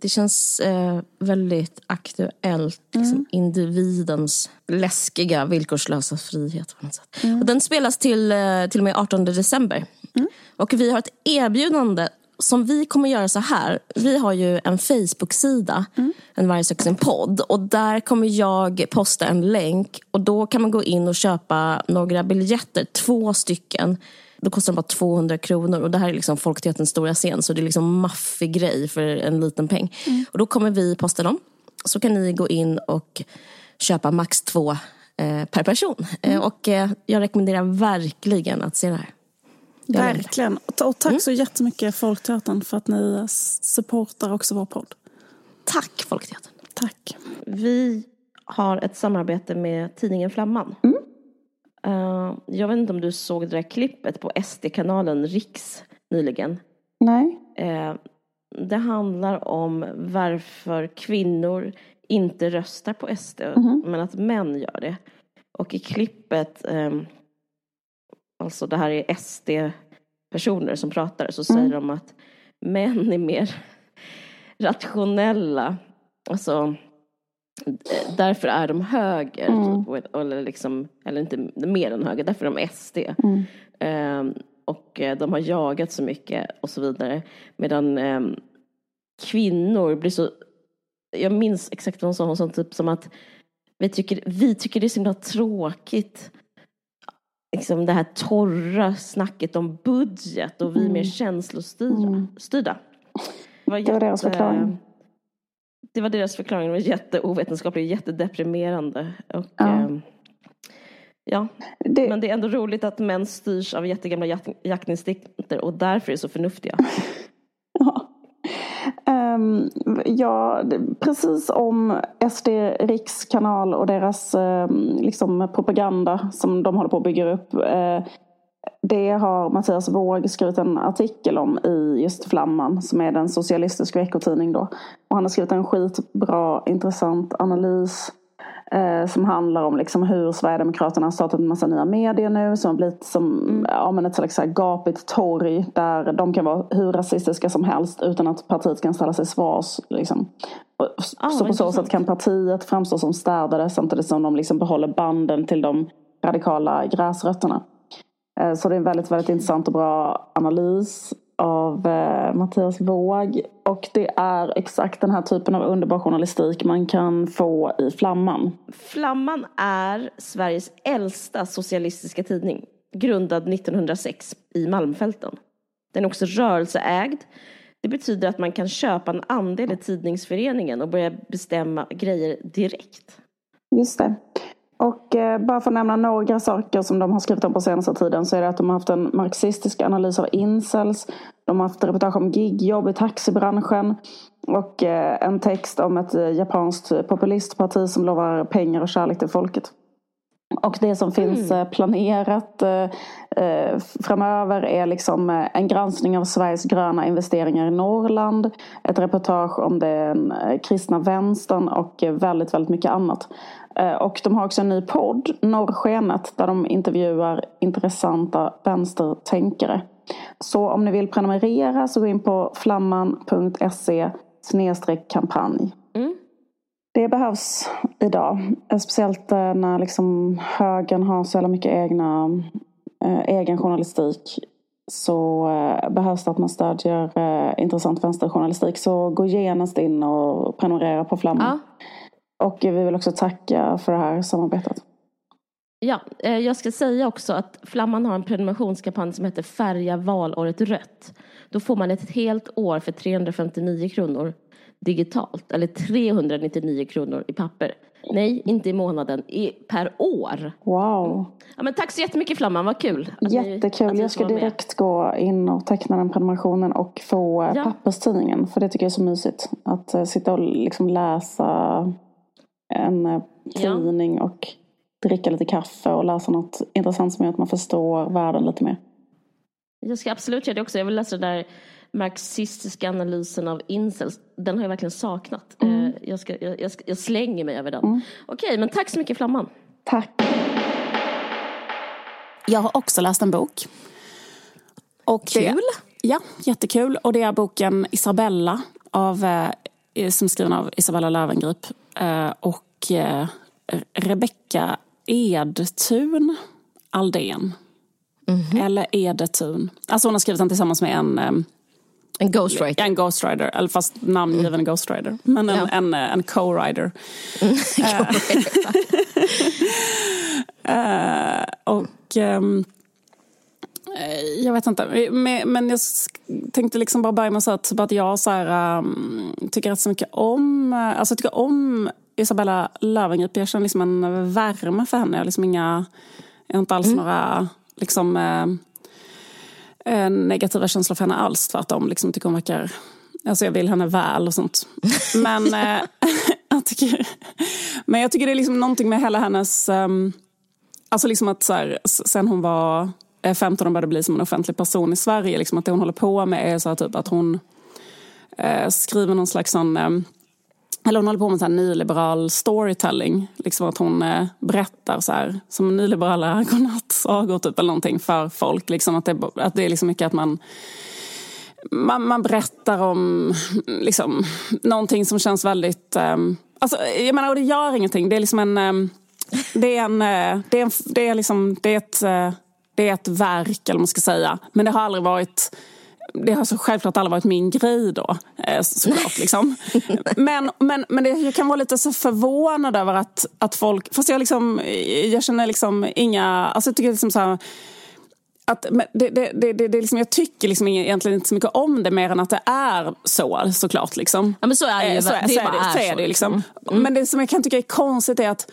Det känns eh, väldigt aktuellt. Liksom, mm. Individens läskiga, villkorslösa frihet. På något sätt. Mm. Och den spelas till, eh, till och med 18 december. Mm. Och vi har ett erbjudande som vi kommer göra så här. Vi har ju en Facebook-sida, mm. en Varje sök sin podd. Och där kommer jag posta en länk. Och då kan man gå in och köpa några biljetter, två stycken. Då kostar de bara 200 kronor. Och det här är liksom Folkteaterns stora scen. Så det är liksom maffig grej för en liten peng. Mm. Och då kommer vi posta dem. Så kan ni gå in och köpa max två eh, per person. Mm. Eh, och eh, jag rekommenderar verkligen att se det här. Verkligen. Och tack mm. så jättemycket Folkteatern för att ni supportar också vår podd. Tack Folkteatern. Tack. Vi har ett samarbete med tidningen Flamman. Mm. Uh, jag vet inte om du såg det där klippet på SD-kanalen Riks nyligen? Nej. Uh, det handlar om varför kvinnor inte röstar på SD, mm. men att män gör det. Och i klippet um, alltså det här är SD-personer som pratar, så säger mm. de att män är mer rationella. Alltså, därför är de höger. Mm. Typ, eller, liksom, eller inte mer än höger, därför är de SD. Mm. Um, och eh, de har jagat så mycket och så vidare. Medan um, kvinnor blir så... Jag minns exakt vad hon sa, hon sa typ som att vi tycker, vi tycker det är så himla tråkigt liksom det här torra snacket om budget och vi är mer mm. känslostyrda. Mm. Det var, jätte, det var deras förklaring. Det var deras förklaring. Det var jätteovetenskapligt, jättedeprimerande. Och, ja. Eh, ja. Det... Men det är ändå roligt att män styrs av jättegamla jak jaktinstinkter och därför är så förnuftiga. Ehm, ja. Precis om SD rikskanal och deras ehm, liksom propaganda som de håller på att bygga upp. Eh, det har Mattias Våg skrivit en artikel om i just Flamman som är den socialistiska veckotidning då. Och han har skrivit en skitbra, intressant analys eh, som handlar om liksom hur Sverigedemokraterna har startat en massa nya medier nu som har blivit som mm. ja, men ett slags här gapigt torg där de kan vara hur rasistiska som helst utan att partiet kan ställa sig svars. Liksom. Ah, så på så sätt kan partiet framstå som städade samtidigt som de liksom behåller banden till de radikala gräsrötterna. Eh, så det är en väldigt, väldigt intressant och bra analys av eh, Mattias Våg. Och det är exakt den här typen av underbar journalistik man kan få i Flamman. Flamman är Sveriges äldsta socialistiska tidning. Grundad 1906 i Malmfälten. Den är också rörelseägd. Det betyder att man kan köpa en andel i tidningsföreningen och börja bestämma grejer direkt. Just det. Och eh, bara för att nämna några saker som de har skrivit om på senaste tiden så är det att de har haft en marxistisk analys av incels. De har haft reportage om gigjobb i taxibranschen. Och eh, en text om ett eh, japanskt populistparti som lovar pengar och kärlek till folket. Och det som finns mm. planerat eh, framöver är liksom en granskning av Sveriges gröna investeringar i Norrland. Ett reportage om den kristna vänstern och väldigt, väldigt mycket annat. Eh, och de har också en ny podd, Norrskenet, där de intervjuar intressanta vänstertänkare. Så om ni vill prenumerera så gå in på flamman.se kampanj. Mm. Det behövs idag. Speciellt eh, när liksom högern har så jävla mycket egna, eh, egen journalistik. Så eh, behövs det att man stödjer eh, intressant vänsterjournalistik. Så gå genast in och prenumerera på Flamman. Ja. Och vi vill också tacka för det här samarbetet. Ja, eh, jag ska säga också att Flamman har en prenumerationskampanj som heter Färga valåret rött. Då får man ett helt år för 359 kronor digitalt, eller 399 kronor i papper. Nej, inte i månaden, i, per år. Wow. Ja, men tack så jättemycket Flamman, vad kul. Jättekul. Ni, jag ska direkt gå in och teckna den prenumerationen och få ja. papperstidningen. För det tycker jag är så mysigt. Att uh, sitta och liksom läsa en eh, tidning ja. och dricka lite kaffe och läsa något intressant som gör att man förstår världen lite mer. Jag ska absolut göra det också. Jag vill läsa den där marxistiska analysen av incels. Den har jag verkligen saknat. Mm. Eh, jag, ska, jag, jag, jag, slänger mig över den. Mm. Okej, men tack så mycket Flamman. Tack. Jag har också läst en bok. Och Kul. Det, ja, jättekul. Och det är boken Isabella av, eh, som är skriven av Isabella Löwengrip. Eh, och Rebecka Edtun Aldén. Mm -hmm. Eller Edetun. Alltså hon har skrivit den tillsammans med en eh, en ghostwriter. En ghostwriter, eller fast namngiven mm. ghostwriter. Men en, ja. en, en co-writer. Mm, uh, och um, jag vet inte, men jag tänkte liksom bara börja med att säga typ att jag så här, um, tycker rätt så mycket om, alltså jag tycker om Isabella Löwengrip. Jag känner liksom en värme för henne. Jag liksom inga, jag har inte alls mm. några liksom, eh, negativa känslor för henne alls. Tvärtom, liksom, tycker hon verkar, alltså jag vill henne väl och sånt. Men, eh, jag, tycker, men jag tycker det är liksom någonting med hela hennes, um, alltså liksom att så här, sen hon var 15 och började bli som en offentlig person i Sverige. Liksom att det hon håller på med är så här, typ att hon eh, skriver någon slags sån... Eller hon håller på med så här nyliberal storytelling. Liksom att hon eh, berättar så här, som nyliberala godnattsagor typ, eller någonting för folk. Liksom att, det, att det är liksom mycket att man man, man berättar om liksom, någonting som känns väldigt... Eh, alltså, jag menar, och det gör ingenting. Det är liksom en... Um, det är en... Eh, det är, en, det är liksom... Det är ett... Eh, det är ett verk, eller vad man ska säga. Men det har aldrig varit det har så självklart aldrig varit min grej då, eh, såklart. Liksom. Men, men, men det, jag kan vara lite så förvånad över att, att folk... Fast jag, liksom, jag känner liksom inga... Alltså jag tycker liksom så här, att, det, det, det, det, liksom, jag tycker liksom egentligen inte så mycket om det mer än att det är så såklart. Liksom. Ja men så är det ju. Eh, så, är, det, så är, det, så är det liksom. liksom. Mm. Men det som jag kan tycka är konstigt är att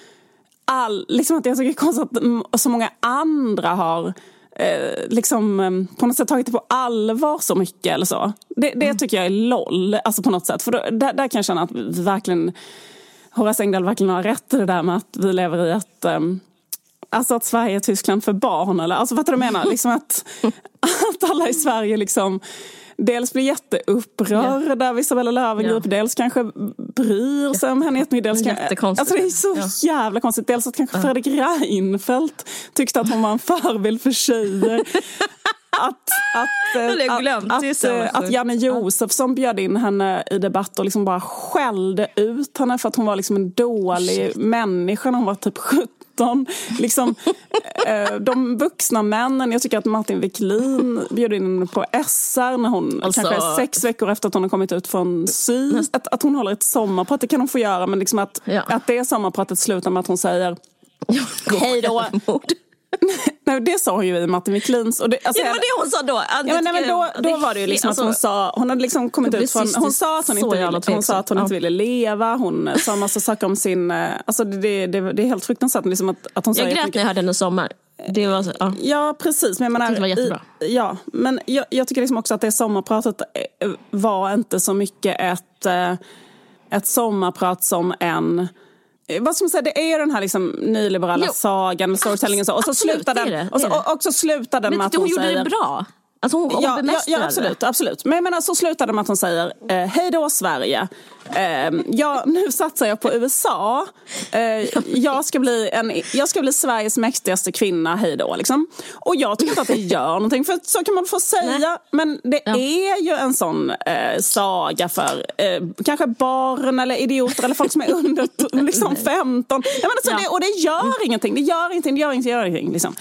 all, liksom att jag tycker det är konstigt att så många andra har eh, liksom, eh, på något sätt tagit det på allvar så mycket eller så. Det, det mm. tycker jag är LOL, alltså på något sätt. För då, där, där kan jag känna att vi verkligen Horace Engdahl verkligen har rätt i det där med att vi lever i ett um, Alltså att Sverige är Tyskland för barn. Eller, alltså fattar du vad jag menar? Liksom att, att alla i Sverige liksom dels blir jätteupprörda ja. av Isabella Löwengrip, ja. dels kanske bryr sig om henne jättemycket. Dels kan, alltså det är så ja. jävla konstigt. Dels att kanske. Fredrik Reinfeldt tyckte att hon var en förebild för tjejer. att, att, eh, glömt, att, att, att, Janne Josefsson bjöd in henne i debatt och liksom bara skällde ut henne för att hon var liksom en dålig Shit. människa när hon var typ 17 Liksom, eh, de vuxna männen, jag tycker att Martin Wiklin bjöd in henne på SR när hon, alltså, kanske sex veckor efter att hon har kommit ut från sy, att, att hon håller ett sommarprat, det kan hon få göra men liksom att, ja. att det sommarpratet slutar med att hon säger Hej då! nej, det sa hon ju i Martin Wiklins. Och det, alltså, ja, det var det hon sa då. Ja, nej, men då, då var det ju liksom alltså, att hon sa, hon hade liksom kommit ut från, hon sa att hon inte, ville, hon sa att hon inte ville leva, hon sa en massa saker om sin, eh, alltså det, det, det är helt fruktansvärt liksom att, att hon Jag grät när jag hörde henne sommar. Det var så, ja. ja precis, men jag menar, det var jättebra. I, ja, men jag, jag, tycker liksom också att det sommarpratet eh, var inte så mycket ett, eh, ett sommarprat som en vad ska man säga, det är den här liksom nyliberala jo, sagan, storytellingen och så. Och så slutar den, och, så, och, och så slutar den med att hon, hon gjorde säger... det bra. Alltså hon, hon ja, ja, ja, absolut, absolut. Men jag menar, så slutar det med att hon säger eh, hej då Sverige. Eh, ja, nu satsar jag på USA. Eh, jag, ska bli en, jag ska bli Sveriges mäktigaste kvinna, hej då. Liksom. Och jag tycker inte att det gör någonting, för så kan man få säga. Nej. Men det ja. är ju en sån eh, saga för eh, kanske barn eller idioter eller folk som är under liksom, 15. Jag menar, så ja. det, och det gör ingenting, det gör ingenting, det gör ingenting. Det gör ingenting liksom.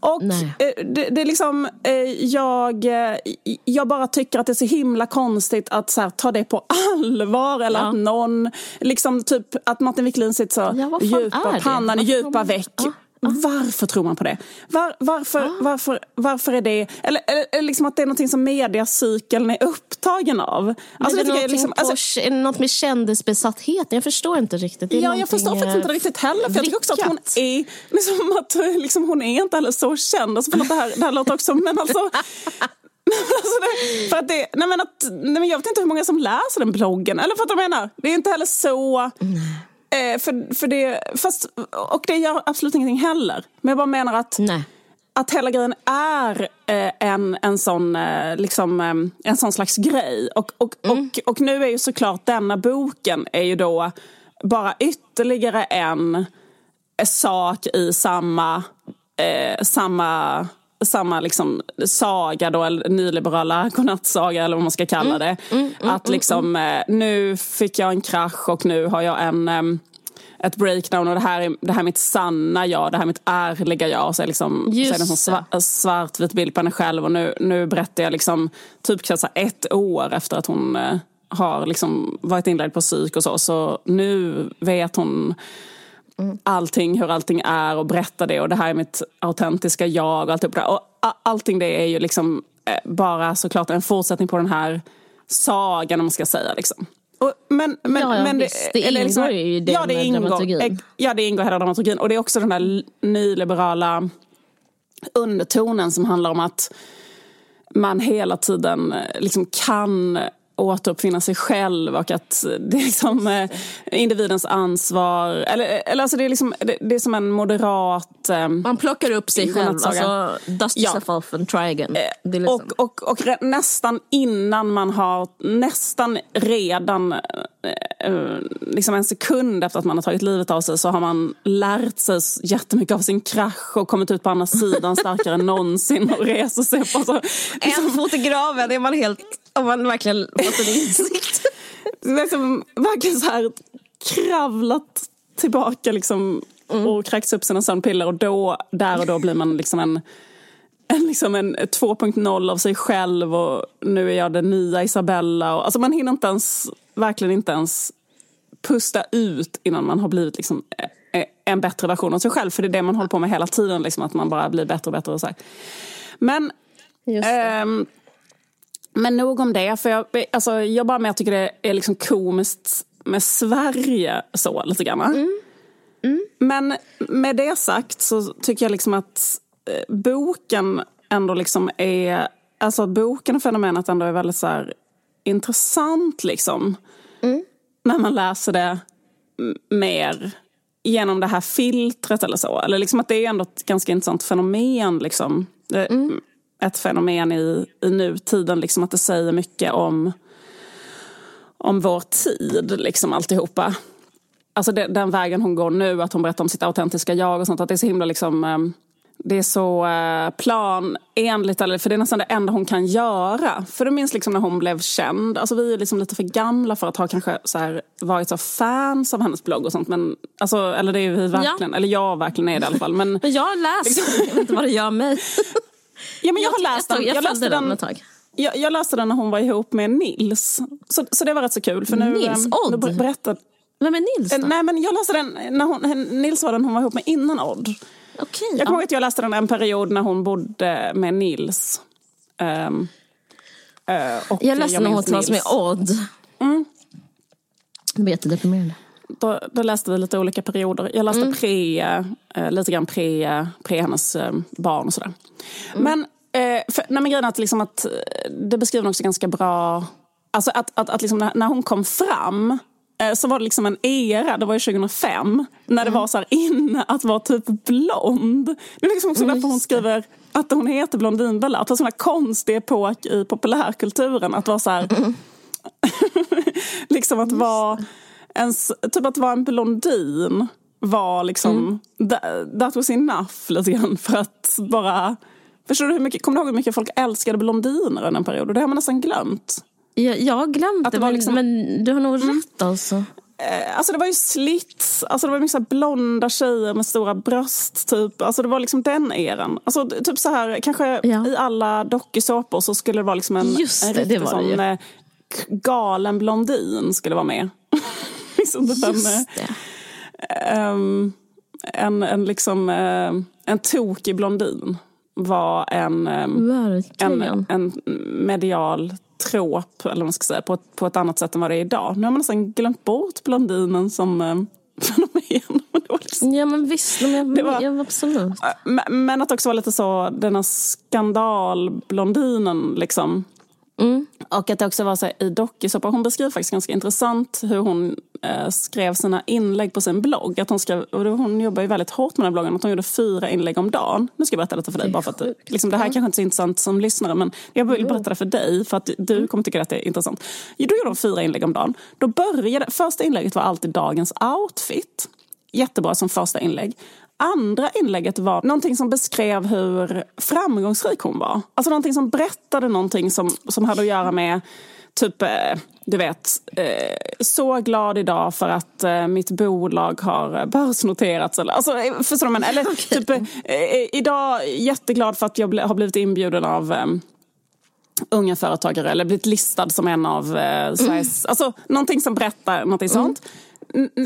Och eh, det, det, är liksom, eh, jag, eh, jag bara tycker att det är så himla konstigt att så här, ta det på allvar. Eller ja. att någon, liksom typ att Martin Wiklin sitter så ja, djupa, pannan i djupa veck. Ja. Varför tror man på det? Var, varför, ah. varför, varför är det... Eller, eller liksom att det är något som mediacykeln är upptagen av. Alltså, är, det det liksom, alltså, är det något med kändisbesattheten? Jag förstår inte riktigt. ja, jag förstår faktiskt inte riktigt heller. För jag tycker också att hon är, liksom, att, liksom, hon är inte heller så känd. Alltså, det, här, det här låter också... Men alltså, alltså det, för att det, nej men att, nej men jag vet inte hur många som läser den bloggen. Eller för att jag menar, det är inte heller så... Mm. Eh, för, för det, fast, och det gör absolut ingenting heller. Men jag bara menar att, Nej. att hela grejen är eh, en, en, sån, eh, liksom, eh, en sån slags grej. Och, och, mm. och, och nu är ju såklart denna boken är ju då bara ytterligare en sak i samma, eh, samma samma liksom saga då, eller nyliberala godnattsaga eller vad man ska kalla mm, det. Mm, mm, mm, att liksom mm. nu fick jag en krasch och nu har jag en um, ett breakdown och det här, är, det här är mitt sanna jag, det här är mitt ärliga jag. Och så är, liksom, så är det en svart, svartvit bild på henne själv och nu, nu berättar jag liksom typ så ett år efter att hon uh, har liksom varit inlagd på psyk och så. Så nu vet hon Mm. allting, hur allting är och berätta det och det här är mitt autentiska jag och allt det Och allting det är ju liksom eh, bara såklart en fortsättning på den här sagan om man ska säga liksom. Och, men, men, ja, ja, men det, det ingår liksom, ju i den ja, det ingår, dramaturgin. Ja, det ingår hela dramaturgin. Och det är också den här nyliberala undertonen som handlar om att man hela tiden eh, liksom kan återuppfinna sig själv och att det är liksom eh, individens ansvar. Eller, eller alltså det, är liksom, det, det är som en moderat... Eh, Man plockar upp sig själv, alltså dust yourself ja. off and try again. Eh, liksom. och, och, och nästan innan man har, nästan redan eh, eh, liksom en sekund efter att man har tagit livet av sig så har man lärt sig jättemycket av sin krasch och kommit ut på andra sidan starkare än någonsin och reser sig på. Så, liksom. En fot i graven är man helt om man verkligen fått en insikt. liksom, verkligen så här kravlat tillbaka liksom, mm. och kräkts upp sina sömnpiller och då, där och då blir man liksom en en, liksom en 2.0 av sig själv och nu är jag den nya Isabella. Och, alltså man hinner inte ens, verkligen inte ens pusta ut innan man har blivit liksom en bättre version av sig själv. För det är det man håller på med hela tiden, liksom, att man bara blir bättre och bättre. Och så här. Men ähm, men nog om det. För jag, alltså, jag bara med tycker det är liksom komiskt med Sverige så lite grann. Mm. Mm. Men med det sagt så tycker jag liksom att eh, boken ändå liksom är... Alltså boken och fenomenet ändå är väldigt så här, intressant liksom. Mm. När man läser det mer genom det här filtret eller så. Eller liksom att det är ändå ett ganska intressant fenomen liksom. Det, Mm. Ett fenomen i, i nutiden, liksom att det säger mycket om, om vår tid, liksom alltihopa. Alltså det, den vägen hon går nu, att hon berättar om sitt autentiska jag och sånt, att det är så himla liksom... eh, Det är så eh, planenligt, för det är nästan det enda hon kan göra. För du minns liksom när hon blev känd, alltså vi är liksom lite för gamla för att ha kanske så här, varit så fans av hennes blogg och sånt. Men, alltså, eller det är vi verkligen, eller jag verkligen är det i alla fall. Men, Men jag har läst den, jag vet inte vad det gör mig. ja, men jag, tycker- har läst den. Jag, jag läste den ett tag. Jag, jag läste den när hon var ihop med Nils. Så, så det var rätt så kul. För nu, Nils ehm, Odd? nu ber- berättade, Vem är Nils Eh, då? Nej men jag läste den när hon, Nils var den hon var ihop med innan Odd. Okej. Jag kommer ihåg ja. att jag läste den en period när hon bodde med Nils. Eh, och Jag läste när hon minns tillsammans med. Odd. Mm. Det var jättedeprimerande. Då, då läste vi lite olika perioder. Jag läste pre, eh, lite grann pre, pre hennes eh, barn och sådär. Men, eh, för, nej, men grejen är att, liksom att eh, det beskriver också ganska bra... Alltså att, att, att liksom när, när hon kom fram eh, så var det liksom en era, det var ju 2005, när det var så här inne att vara typ blond. Det är liksom också därför hon skriver att hon heter Blondinbella. Att det var en sån konstig epok i populärkulturen. Att vara så här, liksom att vara en, s- typ att vara en blondin var liksom, that, that was enough lite grann för att bara, förstår du hur mycket, kommer du ihåg hur mycket folk älskade blondiner under en period? Och det har man nästan glömt. Jag, jag har glömt Att det var men, liksom- men du har nog rätt alltså. Eh, Alltså det var ju slits, alltså det var mycket blonda tjejer med stora bröst typ. Alltså det var liksom den eran. Alltså typ så här, kanske Ja. i alla dokusåpor så skulle det vara liksom en, Just en det, det riktig var det ju. sån eh, k- galen blondin skulle vara med. liksom en, eh, Just det. Ehm, en, en, liksom, eh, en tokig blondin var en, ehm, Verkligen. en, en medial trop, eller vad man ska säga, på ett, på ett annat sätt än vad det är idag. Nu har man nästan glömt bort blondinen som eh, fenomen. Var liksom- Ja men visst, men jag, Det var- ja, absolut. Men, men att också vara lite så, den här skandalblondinen liksom. Mm. Och att det också var så här, i dokusåpa, hon beskriver faktiskt ganska intressant hur hon eh, skrev sina inlägg på sin blogg. Att hon, skrev, och hon jobbar ju väldigt hårt med den här bloggen, att hon gjorde fyra inlägg om dagen. Nu ska jag berätta lite för dig, Det bara för att liksom, det här kanske inte är så intressant som lyssnare, men jag vill berätta det för dig för att Mm. du kommer tycka att det är intressant. Då gjorde hon fyra inlägg om dagen. Då började, första inlägget var alltid dagens outfit. Jättebra som första inlägg. Andra inlägget var någonting som beskrev hur framgångsrik hon var. Alltså någonting som berättade någonting som, som hade att göra med typ, eh, du vet, eh, så glad idag för att eh, mitt bolag har börsnoterats. Eller, alltså, förstår menar? Eller typ, eh, eh, idag jätteglad för att jag har blivit inbjuden av unga företagare eller blivit listad som en av eh, Sveriges... Alltså någonting som berättar någonting sånt.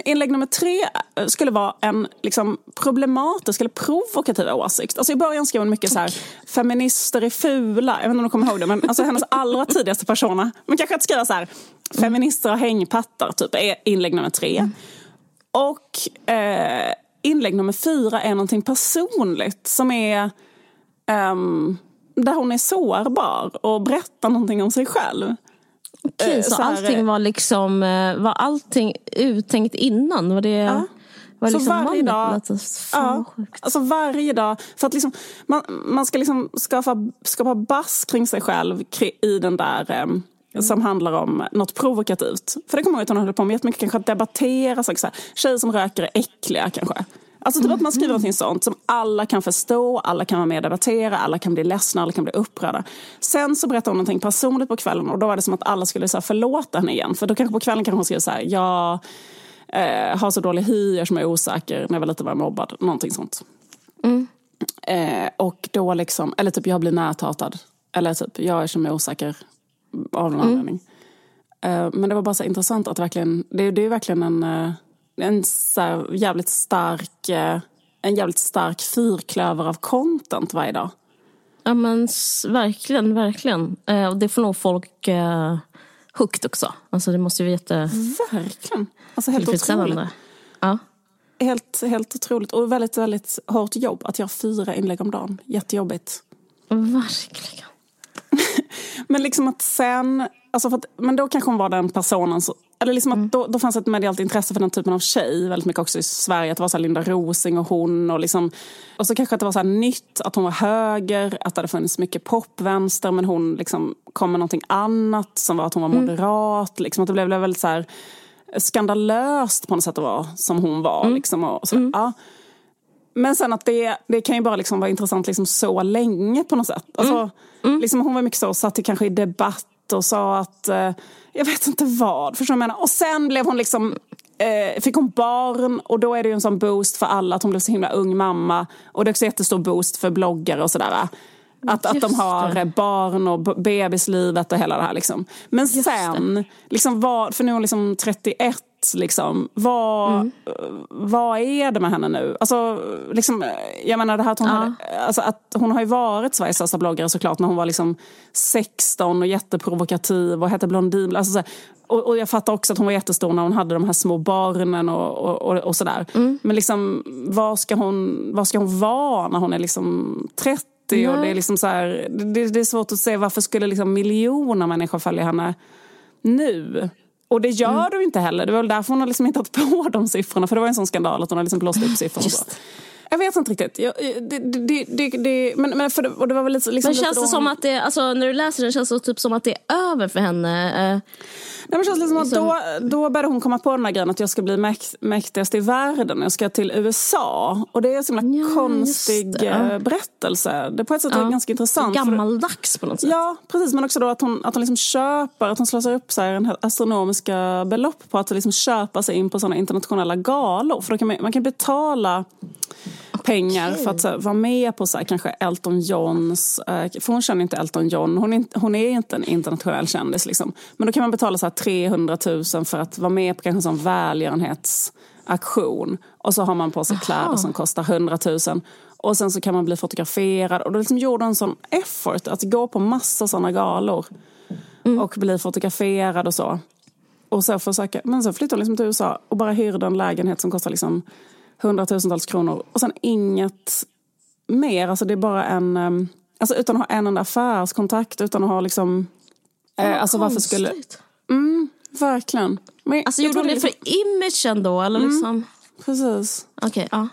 Inlägg nummer tre eh, skulle vara en liksom, problematisk eller provokativ åsikt. Alltså I början skrev hon mycket så här, feminister är fula. Jag vet inte om du kommer ihåg det, men alltså hennes allra tidigaste persona. Men kanske att skriva så här, feminister har hängpattar, typ, är inlägg nummer tre. Och eh, inlägg nummer fyra är någonting personligt som är ehm, där hon är sårbar och berättar någonting om sig själv. Okej, eh, så, så här, allting var liksom, eh, var allting uttänkt innan? Var det, var Så liksom varje dag- Ja, sjukt. alltså varje dag. För att liksom, man, man ska liksom skapa, skapa bass kring sig själv i den där em, som handlar om något provokativt. För det kommer jag ihåg att hon höll på med jättemycket, kanske att debattera saker. Så här, tjejer som röker är äckliga kanske. Alltså typ att man skriver någonting sånt som alla kan förstå, alla kan vara med och debattera, alla kan bli ledsna, alla kan bli upprörda. Sen så berättar hon någonting personligt på kvällen och då var det som att alla skulle så här, förlåta henne igen. För då kanske på kvällen kanske hon skriver så här, jag eh, har så dålig hy, jag som är osäker, när jag var liten var jag mobbad, någonting sånt. Eh, och då liksom, eller typ jag blir näthatad. Eller typ jag är som är osäker av någon anledning. Eh, men det var bara så intressant att verkligen, det, det är verkligen en, eh, en så jävligt stark, eh, en jävligt stark fyrklöver av content varje dag. Ja men verkligen, verkligen. Eh, och det får nog folk eh, hooked också. Alltså det måste ju vara jätte... Verkligen. Alltså helt otroligt. Ja. helt, helt otroligt. Och väldigt, väldigt hårt jobb att göra fyra inlägg om dagen. Jättejobbigt. Verkligen. men liksom att sen, alltså att, men då kanske hon var den personen eller liksom att då, då fanns ett medialt intresse för den typen av tjej väldigt mycket också i Sverige. Att det var så Linda Rosing och hon och liksom och så kanske att det var så nytt att hon var höger, att det hade funnits mycket popvänster men hon liksom kom med någonting annat som var att hon var moderat. Mm. Liksom att det blev, blev väldigt så här skandalöst på något sätt att vara som hon var. Mm. Liksom, och så, mm. ja. Men sen att det, det kan ju bara liksom vara intressant liksom så länge på något sätt. Alltså, mm. mm. Liksom hon var mycket så, satt i kanske i debatt och sa att, eh, jag vet inte vad, förstår du vad jag menar? Och sen blev hon liksom, eh, fick hon barn och då är det ju en sån boost för alla att hon blev så himla ung mamma. Och det är också jättestor boost för bloggare och sådär. Att, att de har det. barn och bebislivet och hela det här. Liksom. Men Just sen, liksom, var, för nu är hon liksom 31, liksom, vad, mm. vad är det med henne nu? Alltså, liksom, jag menar det här att hon, ja. hade, alltså, att hon har ju varit Sveriges största bloggare såklart när hon var liksom 16 och jätteprovokativ och hette Blondin. Alltså, så, och, och, jag fattar också att hon var jättestor när hon hade de här små barnen och, och, och, och sådär. Mm. Men liksom, vad ska, hon, vad ska hon vara när hon är liksom 30? Nej. och det är liksom så här, det, det, är svårt att se varför skulle liksom miljoner människor följa henne nu? Och det gör mm. de inte heller. Det var väl därför hon har liksom hittat på de siffrorna. För det var en sån skandal att hon har liksom blåst upp siffrorna. Jag vet inte riktigt. Jag, det, det, det, det, men, men för, och det var väl liksom men känns det som att det, alltså, när du läser den känns det typ som att det är över för henne? Eh, Nej, men känns liksom att då, då började hon komma på den här grejen att jag ska bli mäkt, mäktigast i världen. Jag ska till USA. Och det är en så himla ja, konstig eh, berättelse. Det är på ett sätt ja. ganska intressant. Gammaldags på något sätt. Ja, precis. Men också då att hon, att hon liksom köper, att hon slösar upp så här en astronomiska belopp på att liksom köpa sig in på sådana internationella galor. För då kan man, man kan betala pengar för att här, vara med på så här, kanske Elton Johns... Eh, för hon känner inte Elton John. Hon är, hon är inte en internationell kändis. Liksom. Men då kan man betala så här, 300 000 för att vara med på kanske en sån välgörenhetsaktion. Och så har man på sig Aha. kläder som kostar 100 000. Och sen så kan man bli fotograferad. Och då liksom gjorde en sån effort att gå på massa såna galor. Mm. Och bli fotograferad och så. Och så försöka, men så flyttade hon liksom till USA och bara hyrde en lägenhet som kostar liksom hundratusentals kronor och sen inget mer. Alltså det är bara en, ehm, alltså utan att ha en enda affärskontakt, utan att ha liksom... Eh, alltså varför skulle... Mm, verkligen. Men alltså gjorde hon det liksom... för imagen då eller mm, liksom? Precis. Okej, okay, ja.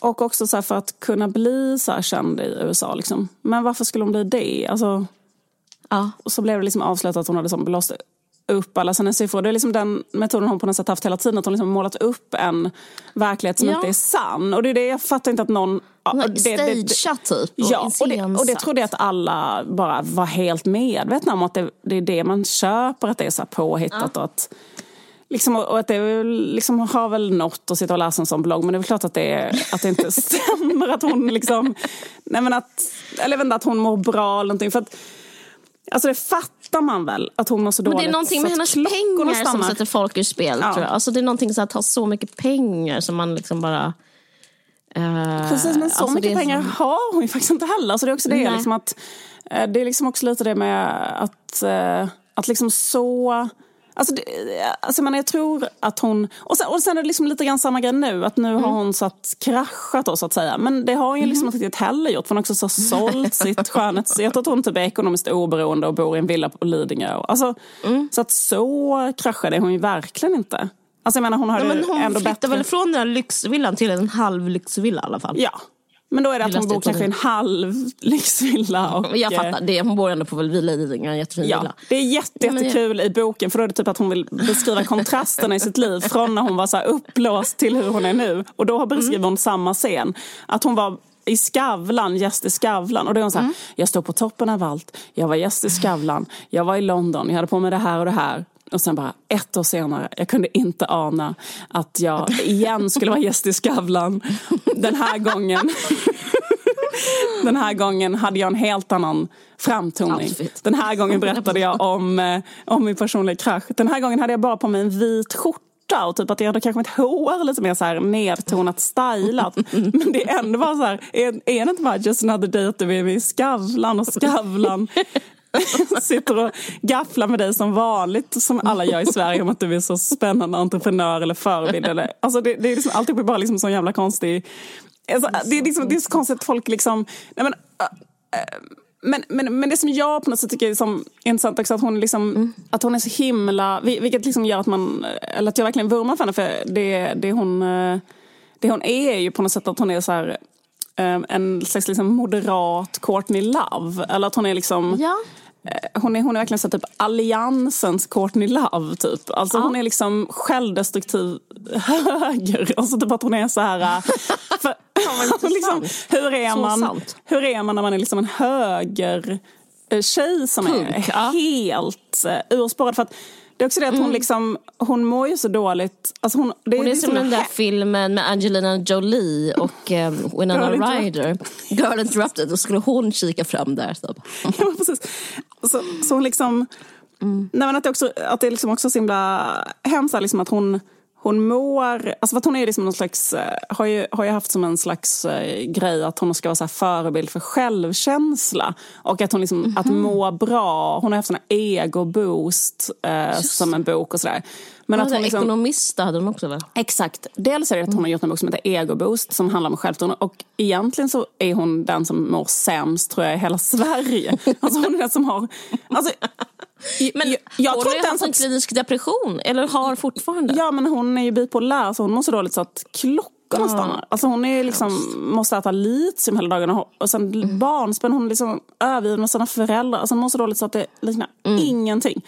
Och också så för att kunna bli så här känd i USA. Liksom. Men varför skulle hon bli det? Alltså, ja. Och så blev det liksom avslöjat att hon hade som blåst upp alla sina siffror. Det är liksom den metoden hon på något sätt haft hela tiden. Att hon liksom målat upp en verklighet som ja. inte är sann. Och det är det jag fattar inte att någon... Stageat typ. Och ja, och det, och det trodde jag att alla bara var helt medvetna om. Att det, det är det man köper, att det är så påhittat. Ja. Och att, Liksom, och att det liksom har väl något att sitta och läsa en sån blogg men det är väl klart att det, att det inte stämmer att hon liksom... Nej men att, eller inte, att hon mår bra eller någonting. För att, Alltså det fattar man väl att hon mår så dåligt. Men det är någonting med hennes pengar stannar. som sätter folk ur spel ja. tror jag. Alltså det är någonting så att ha så mycket pengar som man liksom bara... Uh, Precis men så alltså mycket pengar så... har hon ju faktiskt inte heller. Så det är också det, liksom att, uh, det är liksom också lite det med att, uh, att liksom så Alltså, det, alltså men jag tror att hon... Och sen, och sen är det liksom lite grann samma grej nu. Att nu mm. har hon satt kraschat då så att säga. Men det har hon ju liksom mm. inte riktigt heller gjort. För hon har också så sålt sitt skönhets... Jag tror att hon typ är ekonomiskt oberoende och bor i en villa på Lidingö. Alltså, mm. Så att så kraschade hon ju verkligen inte. Alltså jag menar hon har ja, men hon ändå bättre... väl från den här lyxvillan till en halv lyxvilla i alla fall. Ja, men då är det att hon bor kanske i en halv lyxvilla. Och, jag fattar, det, hon bor ändå på Villa Lidingö, en jättefin ja, villa. Det är jätte, jättekul i boken för då är det typ att hon vill beskriva kontrasterna i sitt liv från när hon var så här uppblåst till hur hon är nu. Och då beskriver mm. hon samma scen. Att hon var i Skavlan, gäst i Skavlan. Och då är hon så här, mm. jag står på toppen av allt. Jag var gäst i Skavlan. Jag var i London. Jag hade på mig det här och det här. Och sen bara ett år senare, jag kunde inte ana att jag igen skulle vara gäst i Skavlan. Den här gången. Den här gången hade jag en helt annan framtoning. Den här gången berättade jag om, eh, om min personliga krasch. Den här gången hade jag bara på mig en vit skjorta och typ att jag hade kanske mitt hår lite mer så här nedtonat, stylat. Men det är ändå bara så här, är, är det inte bara just another day att vi är i Skavlan och Skavlan sitter och gafflar med dig som vanligt, som alla gör i Sverige, om att du är så spännande entreprenör eller förebild. Eller, alltså det, det är liksom, alltid bara liksom så jävla konstig... Alltså, det, är liksom, det är så konstigt att folk liksom... Nej men, äh, men, men, men det som jag på något sätt tycker är liksom intressant också att hon, liksom, mm. att hon är så himla... Vilket liksom gör att man... Eller att jag verkligen vurmar för henne. För det, det, hon, det hon är är ju på något sätt att hon är så här, en slags liksom moderat Courtney Love. Eller att hon är liksom... Ja. Hon är, hon är verkligen så typ alliansens Courtney Love. Typ. Alltså ja. Hon är liksom självdestruktiv höger. Alltså typ att hon är så här... För, liksom, hur, är man, hur är man när man är liksom en höger tjej som Punk, är ja. helt urspårad? För att det är också det att hon mm. liksom, hon mår ju så dåligt. Alltså hon, det hon är, är som den där filmen med Angelina Jolie och um, Winona Ryder. Girl Interrupted. Då skulle hon kika fram där. Så. ja, precis. Så, så hon liksom... Mm. Nej, men att det, också, att det är liksom också så himla hemskt liksom att hon hon mår, alltså för hon är liksom någon slags, eh, har ju, har ju haft som en slags uh, grej att hon ska vara så förebild för självkänsla. Och att hon liksom, mm -hmm. att må bra, hon har haft såna ego-boost uh, som en bok och sådär. Men att hon liksom, ekonomista hade hon också va? Exakt. Dels är det att hon har gjort en bok som heter Ego Boost som handlar om självförtroende. Och egentligen så är hon den som mår sämst tror jag i hela Sverige. alltså hon är den som har... Alltså, men jag, jag hon har haft en klinisk depression, eller har fortfarande? Ja, men hon är ju bipolär så hon mår så dåligt så att klockorna stannar. Alltså hon är liksom, måste äta litium hela dagarna och sen mm. barnspänn. Hon är liksom övergiven med sina föräldrar. Alltså hon mår så dåligt så att det liknar mm. ingenting.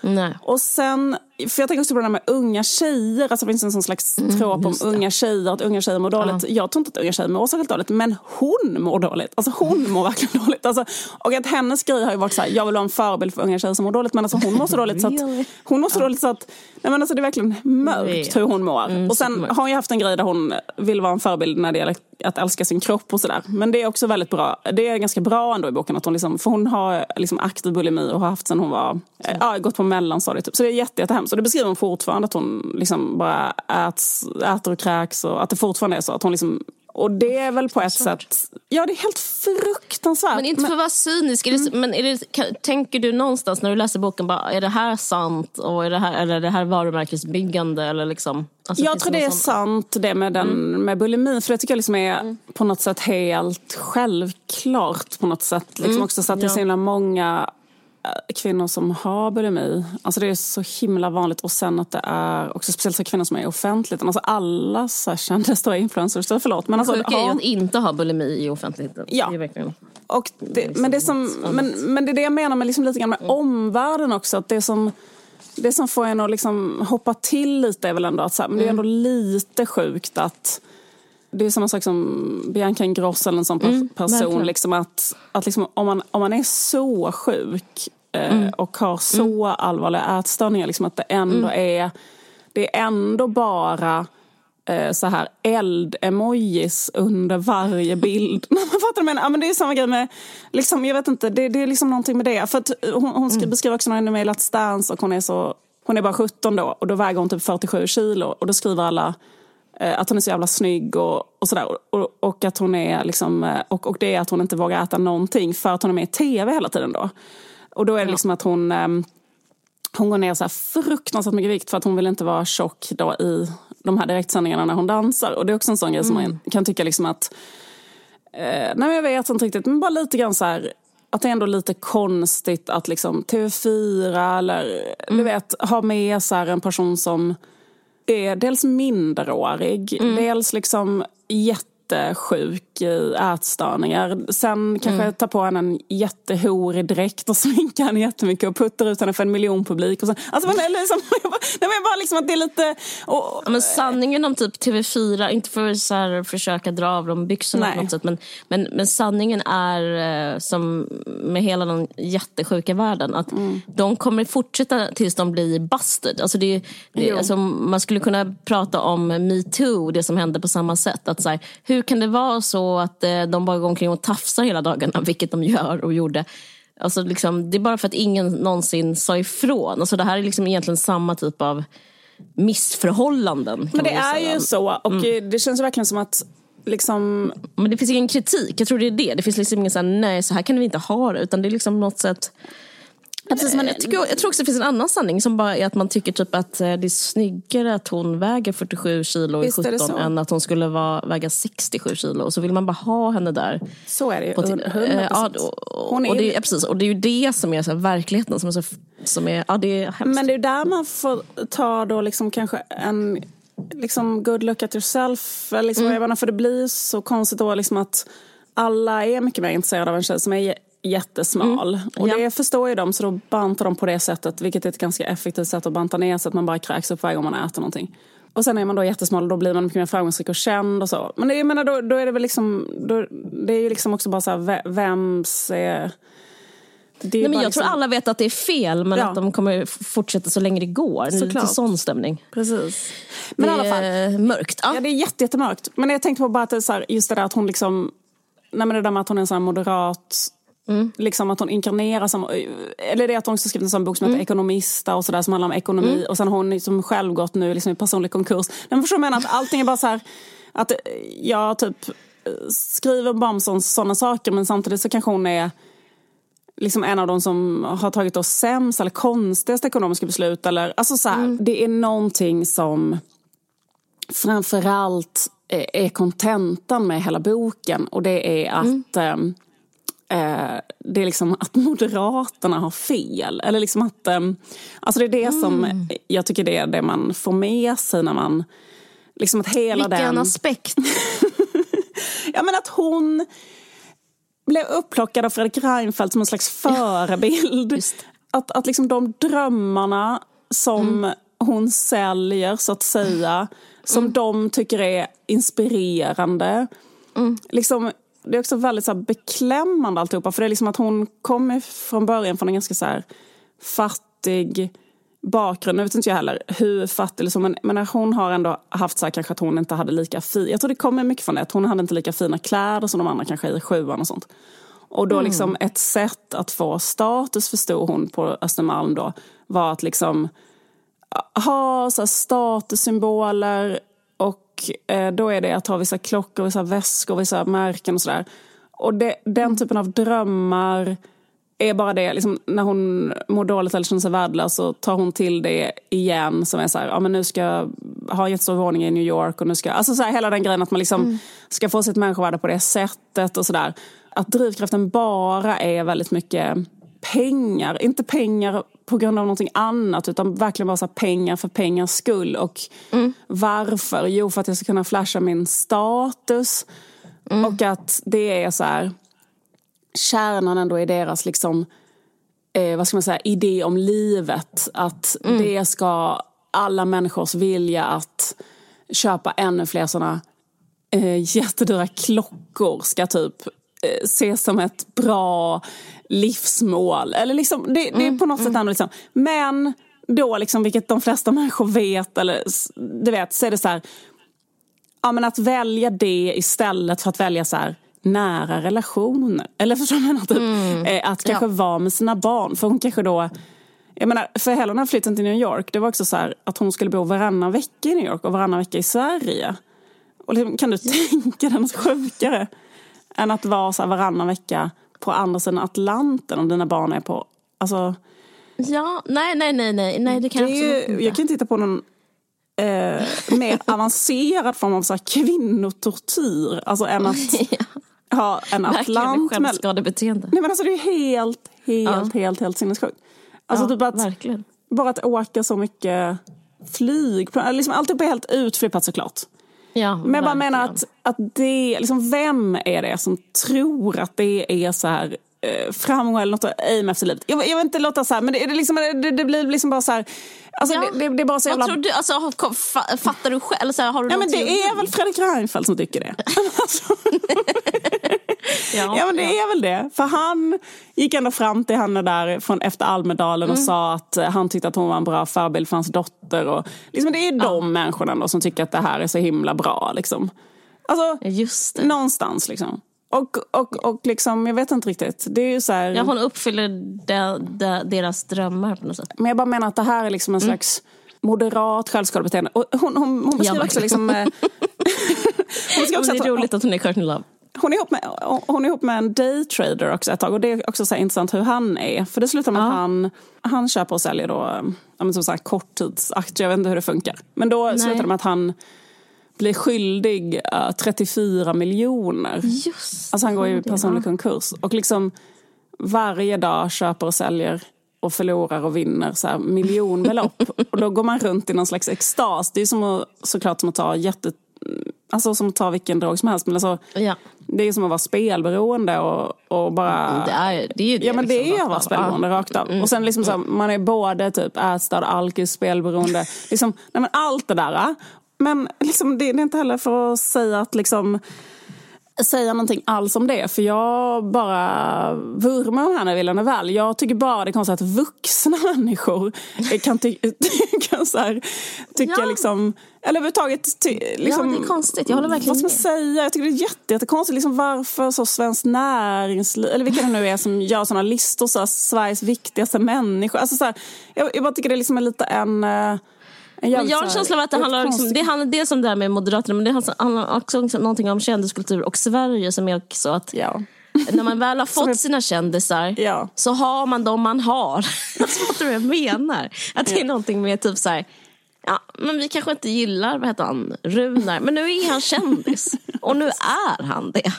Nej. Och sen, för jag tänker också på det med unga tjejer. Alltså det finns en sån slags mm, om unga tjejer, att unga tjejer mår dåligt. Ja. Jag tror inte att unga tjejer mår särskilt dåligt, men hon mår dåligt. Alltså hon mår verkligen dåligt. Alltså, och att hennes grej har ju varit så här, jag vill vara en förebild för unga tjejer som mår dåligt. Men alltså hon mår så dåligt så att, hon mår så dåligt så att, nej men alltså det är verkligen mörkt hur hon mår. Mm, och sen har hon ju haft en grej där hon vill vara en förebild när det gäller att älska sin kropp och sådär. Men det är också väldigt bra. Det är ganska bra ändå i boken att hon liksom, för hon har liksom aktiv bulimi och har haft sen hon var, ja, gått på mellanstadiet. Typ. Så det är jätte, jättehemskt. Och det beskriver hon fortfarande att hon liksom bara äts, äter och kräks och att det fortfarande är så att hon liksom och det är väl på ett sätt... Ja, det är helt fruktansvärt. Men inte för att vara cynisk, är det, mm. men det, tänker du någonstans när du läser boken, bara, är det här sant? Och är det här, eller är det här varumärkesbyggande? Eller liksom, alltså, jag tror det är sånt? sant, det med, den, mm. med bulimi. För det tycker jag liksom är mm. på något sätt helt självklart. på något sätt. Liksom mm. också så att det är så himla många kvinnor som har bulimi. Alltså det är så himla vanligt. Och sen att det är också speciellt för kvinnor som är i offentligheten. Alltså alla så kända stora influencers, så förlåt. Men alltså, Sjuka är ju att inte ha bulimi i offentligheten. Ja. Det verkligen... och det, men, det som, men, men det är det jag menar med liksom lite grann med mm. omvärlden också. Att det som, det som får en att liksom hoppa till lite är väl ändå att så här, men det är ändå mm. lite sjukt att det är samma sak som Bianca Ingrosso eller en sån mm, person. Liksom att att liksom, om, man, om man är så sjuk eh, mm. och har så mm. allvarliga ätstörningar, liksom att det ändå mm. är, det är ändå bara eh, så här eld-emojis under varje bild. Man fattar men, ja, men det är samma grej med, liksom, jag vet inte, det, det är liksom någonting med det. För att hon, hon mm. beskriver också när hon är med i Let's Dance och hon är så, hon är bara 17 då och då väger hon typ 47 kilo och då skriver alla att hon är så jävla snygg och, och sådär. Och, och, att hon är liksom, eh, och, och det är att hon inte vågar äta någonting för att hon är med i tv hela tiden då. Och då är det liksom att hon, ehm, hon går ner så här fruktansvärt mycket vikt för att hon vill inte vara tjock då i de här direktsändningarna när hon dansar. Och det är också en sån grej som man mm. kan tycka liksom att, eh, nej jag vet inte riktigt, men bara lite grann så här, att det är ändå lite konstigt att liksom TV4 eller mm. du vet, ha med så en person som är dels minderårig, mm. dels liksom jätte jättesjuk i ätstörningar. Sen kanske mm. tar på henne en jättehorig dräkt och sminkar henne jättemycket och puttar ut henne för en miljon publik. Och sen, alltså, men, liksom, nej, men bara liksom att det är lite... Och, ja, men sanningen om typ TV4, inte för att så här, försöka dra av dem byxorna på något sätt, men, men, men sanningen är eh, som med hela den jättesjuka världen, att mm. de kommer fortsätta tills de blir busted. Alltså det, det, alltså, man skulle kunna prata om metoo, det som hände på samma sätt. Att så här, hur kan det vara så att eh, de bara går omkring och tafsar hela dagarna, vilket de gör och gjorde. Alltså liksom, det är bara för att ingen någonsin sa ifrån. Alltså det här är liksom egentligen samma typ av missförhållanden. Men det är ju så. Och mm. det känns verkligen som att liksom... Men det finns ingen kritik, jag tror det är det. Det finns liksom ingen såhär, nej så här kan vi inte ha det. Utan det är liksom något sätt precis, men jag, tycker, jag tror också det finns en annan sanning som bara är att man tycker typ att eh, det är snyggare att hon väger 47 kilo i 17 än att hon skulle vara, väga 67 kilo. Och så vill man bara ha henne där. Så är det ju, 100%. Ja, och, hon är... och, det, ja, precis, och det är ju det som är så här, verkligheten. Som är så, som är, ja, det är hemskt. Men det är där man får ta då liksom kanske en liksom good look at yourself. Liksom, mm. För det blir så konstigt då liksom att alla är mycket mer intresserade av en tjej som är jättesmal. Mm. Och ja. det förstår ju de så då bantar de på det sättet vilket är ett ganska effektivt sätt att banta ner så att man bara kräks upp varje gång man äter någonting. Och sen är man då jättesmal och då blir man mycket mer framgångsrik och känd och så. Men jag menar då, då är det väl liksom, då, det är ju liksom också bara så här, vems är... Nej, men jag liksom... tror alla vet att det är fel men ja. att de kommer fortsätta så länge det går. Det är lite sån stämning. Precis. Men det i alla fall. är mörkt. Ja. ja, det är jättemörkt. Men jag tänkte på bara att det så här, just det där att hon liksom... Nej men det där med att hon är en sån här moderat Mm. Liksom att hon inkarnerar som, eller det är att hon också skrivit en sån bok som heter mm. Ekonomista och sådär som handlar om ekonomi mm. och sen har hon liksom själv gått nu liksom i personlig konkurs. Men förstår du menar att allting är bara så här, att jag typ skriver bara om sådana saker men samtidigt så kanske hon är liksom en av de som har tagit oss sämst eller konstigaste ekonomiska beslut. Eller, alltså så här, mm. Det är någonting som framförallt är kontentan med hela boken och det är att mm eh, det är liksom att Moderaterna har fel. Eller liksom att, eh, alltså det är det mm. som jag tycker det är det man får med sig när man... Liksom att hela Vilken den... aspekt! ja men att hon blev upplockad av Fredrik Reinfeldt som en slags förebild. att, att liksom de drömmarna som mm. hon säljer så att säga, som mm. de tycker är inspirerande. Mm. Liksom, det är också väldigt så här, beklämmande alltihopa. För det är liksom att hon kommer från början från en ganska så här, fattig bakgrund. Nu vet inte jag heller hur fattig, liksom, men, men hon har ändå haft så här, kanske att hon inte hade lika fin... Jag tror det kommer mycket från det, att hon hade inte lika fina kläder som de andra kanske i sjuan och sånt. Och då mm. liksom ett sätt att få status förstod hon på Östermalm då var att liksom ha så statussymboler eh, då är det att ha vissa klockor, vissa väskor, vissa märken och sådär. Och det, den mm. typen av drömmar är bara det, liksom, när hon mår dåligt eller känner sig värdelös så tar hon till det igen som är så här, ja men nu ska jag ha en jättestor våning i New York och nu ska, alltså så här, hela den grejen att man liksom mm. ska få sitt människovärde på det sättet och sådär. Att drivkraften bara är väldigt mycket pengar, inte pengar på grund av någonting annat utan verkligen bara så pengar för pengars skull. Och mm. varför? Jo, för att jag ska kunna flasha min status. Mm. Och att det är så här, kärnan ändå i deras liksom, eh, vad ska man säga, idé om livet. Att mm. det ska alla människors vilja att köpa ännu fler sådana eh, jättedyra klockor ska typ eh, ses som ett bra livsmål. Eller liksom, det, det är på något mm, sätt ändå liksom. Men då, liksom, vilket de flesta människor vet, eller du vet, så är det så här, ja, men att välja det istället för att välja så här, nära relationer. Eller förstår du menar? Typ, mm. Eh, att kanske ja. vara med sina barn. För hon kanske då jag menar, för Helena flytten till New York, det var också så här, att hon skulle bo varannan vecka i New York och varannan vecka i Sverige. Och liksom, kan du tänka dig något sjukare än att vara så här varannan vecka på andra sidan Atlanten om dina barn är på... Alltså, ja, nej, nej, nej, nej, nej det kan det jag inte. Jag kan titta på någon eh, mer avancerad form av så här kvinnotortyr. Alltså än att ja. ha en Atlant. självskadebeteende. Nej men alltså det är helt, helt, ja. helt, helt, helt sinnessjukt. Alltså ja, typ att, verkligen. bara att åka så mycket flyg, liksom alltid är helt utflippat såklart. Ja, Men jag bara menar att, att det, liksom, vem är det som tror att det är så här framgång eller något aim efter livet. Jag, jag vill inte låta så här, men det, det, liksom, det, det blir liksom bara så här. Alltså, ja. det, det, är bara så jävla... Vad tror du, alltså, fattar du själv? Så här, har du ja, men det är väl Fredrik Reinfeldt som tycker det. Alltså. ja, ja, men det är väl det. För han gick ändå fram till henne där från efter Almedalen och mm. sa att eh, han tyckte att hon var en bra förebild för hans dotter. Och, liksom, det är de ja. människorna då som tycker att det här är så himla bra. Liksom. Alltså, Just det. någonstans liksom. Och, och, och liksom, jag vet inte riktigt. Det är ju så här... Ja, hon uppfyller de, de, deras drömmar på något sätt. Men jag bara menar att det här är liksom en mm. slags moderat självskadebeteende. Och hon, hon, hon beskriver ja, också liksom... Eh, Hon ska också det är roligt att hon är Courtney Love. Hon är, ihop med, hon är ihop med en daytrader också ett tag och det är också så intressant hur han är. För det slutar med Ja. att han, han köper och säljer då, ja, men som sagt, korttidsaktier, jag vet inte hur det funkar. Men då Nej. slutar det med att han blir skyldig eh, 34 miljoner. Just Alltså han går i det, personlig ja. konkurs. Och liksom varje dag köper och säljer och förlorar och vinner så här miljonbelopp. och då går man runt i någon slags extas. Det är som att, såklart som att ta jätte... Alltså som att ta vilken drog som helst. Men alltså, Ja. det är som att vara spelberoende och, och bara... Det är, det är ju det. Ja men det liksom, är att vara spelberoende Ja. rakt av. Och sen liksom så här, man är både typ ätstörd, alkis, spelberoende. liksom, nej men allt det där. Men liksom, det, det är inte heller för att säga att liksom säga någonting alls om det. För jag bara vurmar om henne Vilhelm väl. Jag tycker bara det är konstigt att vuxna människor kan, ty kan så här, tycka Ja. liksom... Eller överhuvudtaget... Ty liksom, Ja, det är konstigt. Jag håller verkligen Vad ska man säga? Jag tycker det är jätte, jättekonstigt. Liksom varför så Svenskt Näringsliv, eller vilka det nu är som gör såna listor, så här, Sveriges viktigaste människor. Alltså, så här, jag, jag bara tycker det är liksom en lite en... En Men jag har en känsla av att det handlar, liksom, det handlar dels om det här med Moderaterna men det handlar också om någonting om kändiskultur och Sverige som är också att Ja. när man väl har fått sina kändisar Ja. så har man dem man har. Alltså, fattar du vad jag menar? Att det är någonting med typ så här, ja men vi kanske inte gillar, vad heter han, Runar, men nu är han kändis och nu är han det.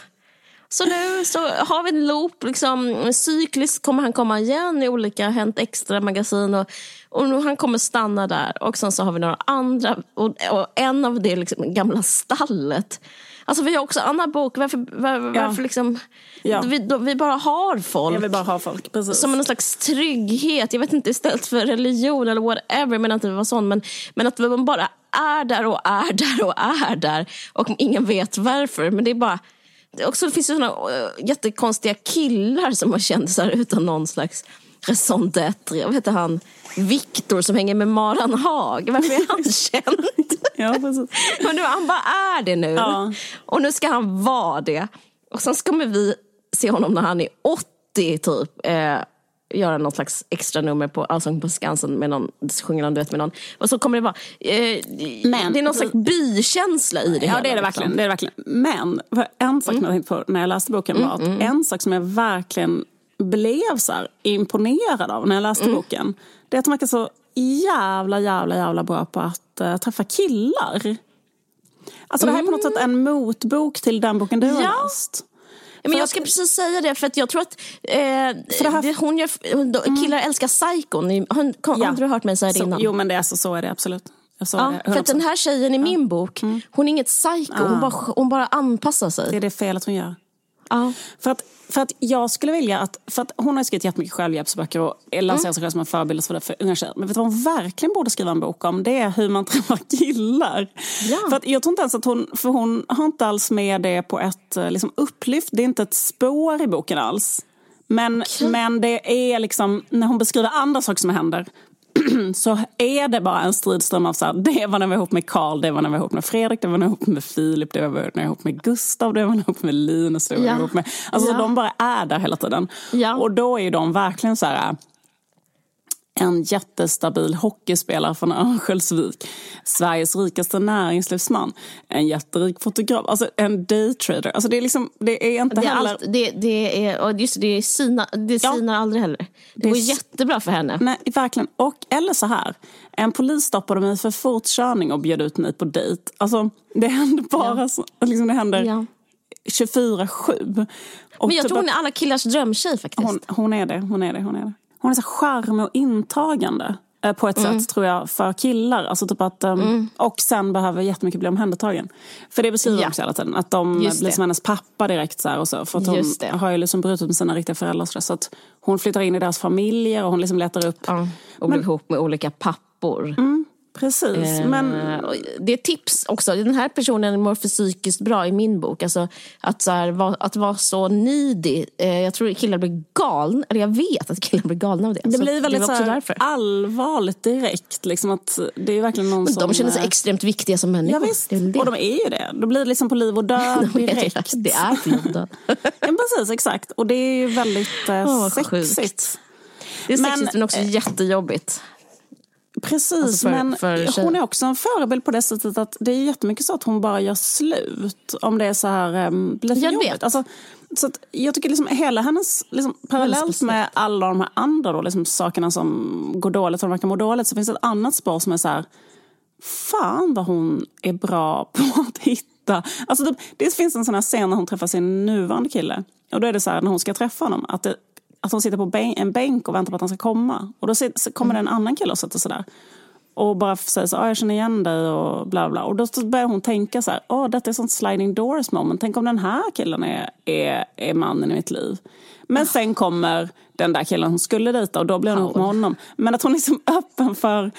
Så nu så har vi en loop, liksom, cykliskt kommer han komma igen i olika Hänt Extra-magasin och, och han kommer stanna där. Och sen så har vi några andra, och, och en av det är liksom gamla stallet. Alltså vi har också Anna Bok, varför, var, varför liksom, Ja. vi, då, vi bara har folk. Jag vill bara ha folk, precis. Som en slags trygghet, jag vet inte istället för religion eller whatever, men att vi var sån. Men, men att man bara är där och är där och är där och ingen vet varför. Men det är bara, det, också, det finns ju såna uh, jättekonstiga killar som har kändisar utan någon slags raison d'être. Jag vet han, Viktor som hänger med Maran Haag. Varför är han känd? Ja, precis. Men nu, han bara är det nu. Ja. Och nu ska han vara det. Och sen ska vi se honom när han är 80 typ. Eh, göra något slags extra nummer på Allsång på Skansen med någon, sjunger någon duett med någon. Och så kommer det vara, eh, Men- det är någon slags bykänsla i det Ja, hela. det är det liksom. verkligen. Det är det verkligen. Men en sak på när jag läste boken var att en sak som jag verkligen blev så imponerad av när jag läste boken. Det är att de verkar så jävla, jävla, jävla bra på att eh, träffa killar. Alltså det här är på något sätt en motbok till den boken du har Ja. läst. Ja, men För jag att- ska precis säga det, för att jag tror att eh, här- det, hon gör, hon, killar älskar Psychon. Ni- Har, kom, Ja. har du hört mig säga det Så, innan? jo men det är så, så är det absolut. Ja, det, för att den 100%. här tjejen i min bok, hon är inget psycho, hon, bara, hon bara anpassar sig. Det är det felet hon gör. Ja. För att, för att jag skulle vilja att, för att hon har skrivit jättemycket självhjälpsböcker och lanserar sig själv som en förebild för, för unga tjejer. Men vet du vad hon verkligen borde skriva en bok om? Det är hur man träffar killar. Ja. För att jag tror inte ens att hon, för hon har inte alls med det på ett eh, liksom, upplyft. Det är inte ett spår i boken alls. Men, men det är liksom, när hon beskriver andra saker som händer så är det bara en stridström av så här, det var när jag var ihop med Karl, det var när jag var ihop med Fredrik, det var när jag var ihop med Filip, det var när jag var ihop med Gustav, det var när jag var ihop med Linus, det var när jag var ihop med... Alltså Ja. de bara är där hela tiden. Ja. Och då är de verkligen så här en jättestabil hockeyspelare från Örnsköldsvik, Sveriges rikaste näringslivsman, en jätterik fotograf, alltså en daytrader. Alltså det är liksom, det är inte Det, är heller... allt, det, det, är, just det, är sina, det Ja. sinar aldrig heller. Det, går jättebra för henne. Nej, verkligen. Och, eller så här. En polis stoppade mig för fortkörning och bjöd ut mig på dejt. Alltså, det händer bara så, liksom det händer Ja. 24-7. Och Men jag typ tror hon är alla killars drömtjej faktiskt. hon, hon är det, hon är det, hon är det. Hon är så charmig och intagande eh, på ett Mm. sätt tror jag för killar. Alltså typ att, um, Och sen behöver jättemycket bli omhändertagen. För det beskriver Ja. också hela tiden. Att de Just blir det. som hennes pappa direkt. Så och så, för att hon har ju liksom brutit med sina riktiga föräldrar. Så, så att hon flyttar in i deras familjer och hon liksom letar upp. Ja, och blir ihop med olika pappor. Precis. Eh, Men och Det är tips också. Den här personen mår psykiskt bra i min bok. Alltså, att, så här, vara, att vara så needy. Eh, jag tror killar blir galna. Eller jag vet att killar blir galna av det. det blir väldigt det så här allvarligt direkt. Liksom att det är verkligen någon Men som... de känner sig eh, extremt viktiga som människor. Ja, visst. Det det. Och de är ju det. Då blir liksom på liv och död De det. direkt. Det är flodad. Ja, precis, exakt. Och det är ju väldigt eh, vad sexigt. sjukt. Det är Men, sexigt men också eh, jättejobbigt. Precis, alltså för, men för hon är också en förebild på det sättet att det är jättemycket så att hon bara gör slut om det är så här, um, blir för jobbigt. Alltså, så jag tycker liksom hela hennes, liksom, parallellt med alla de här andra då, liksom, sakerna som går dåligt, som verkar må dåligt, så finns det ett annat spår som är så här, fan vad hon är bra på att hitta Alltså det, det finns en sån här scen när hon träffar sin nuvarande kille. Och då är det så här, när hon ska träffa honom, att, det, att hon sitter på bänk, en bänk och väntar på att han ska komma. Och då sitter, kommer det en annan kille och sätter sig där. Och bara säger så, ah, jag känner igen dig och bla bla. Och då börjar hon tänka så här, oh, detta är sånt sliding doors moment. Tänk om den här killen är, är, är mannen i mitt liv. Men sen kommer den där killen hon skulle dejta och då blir hon ihop med honom. Men att hon är liksom öppen för,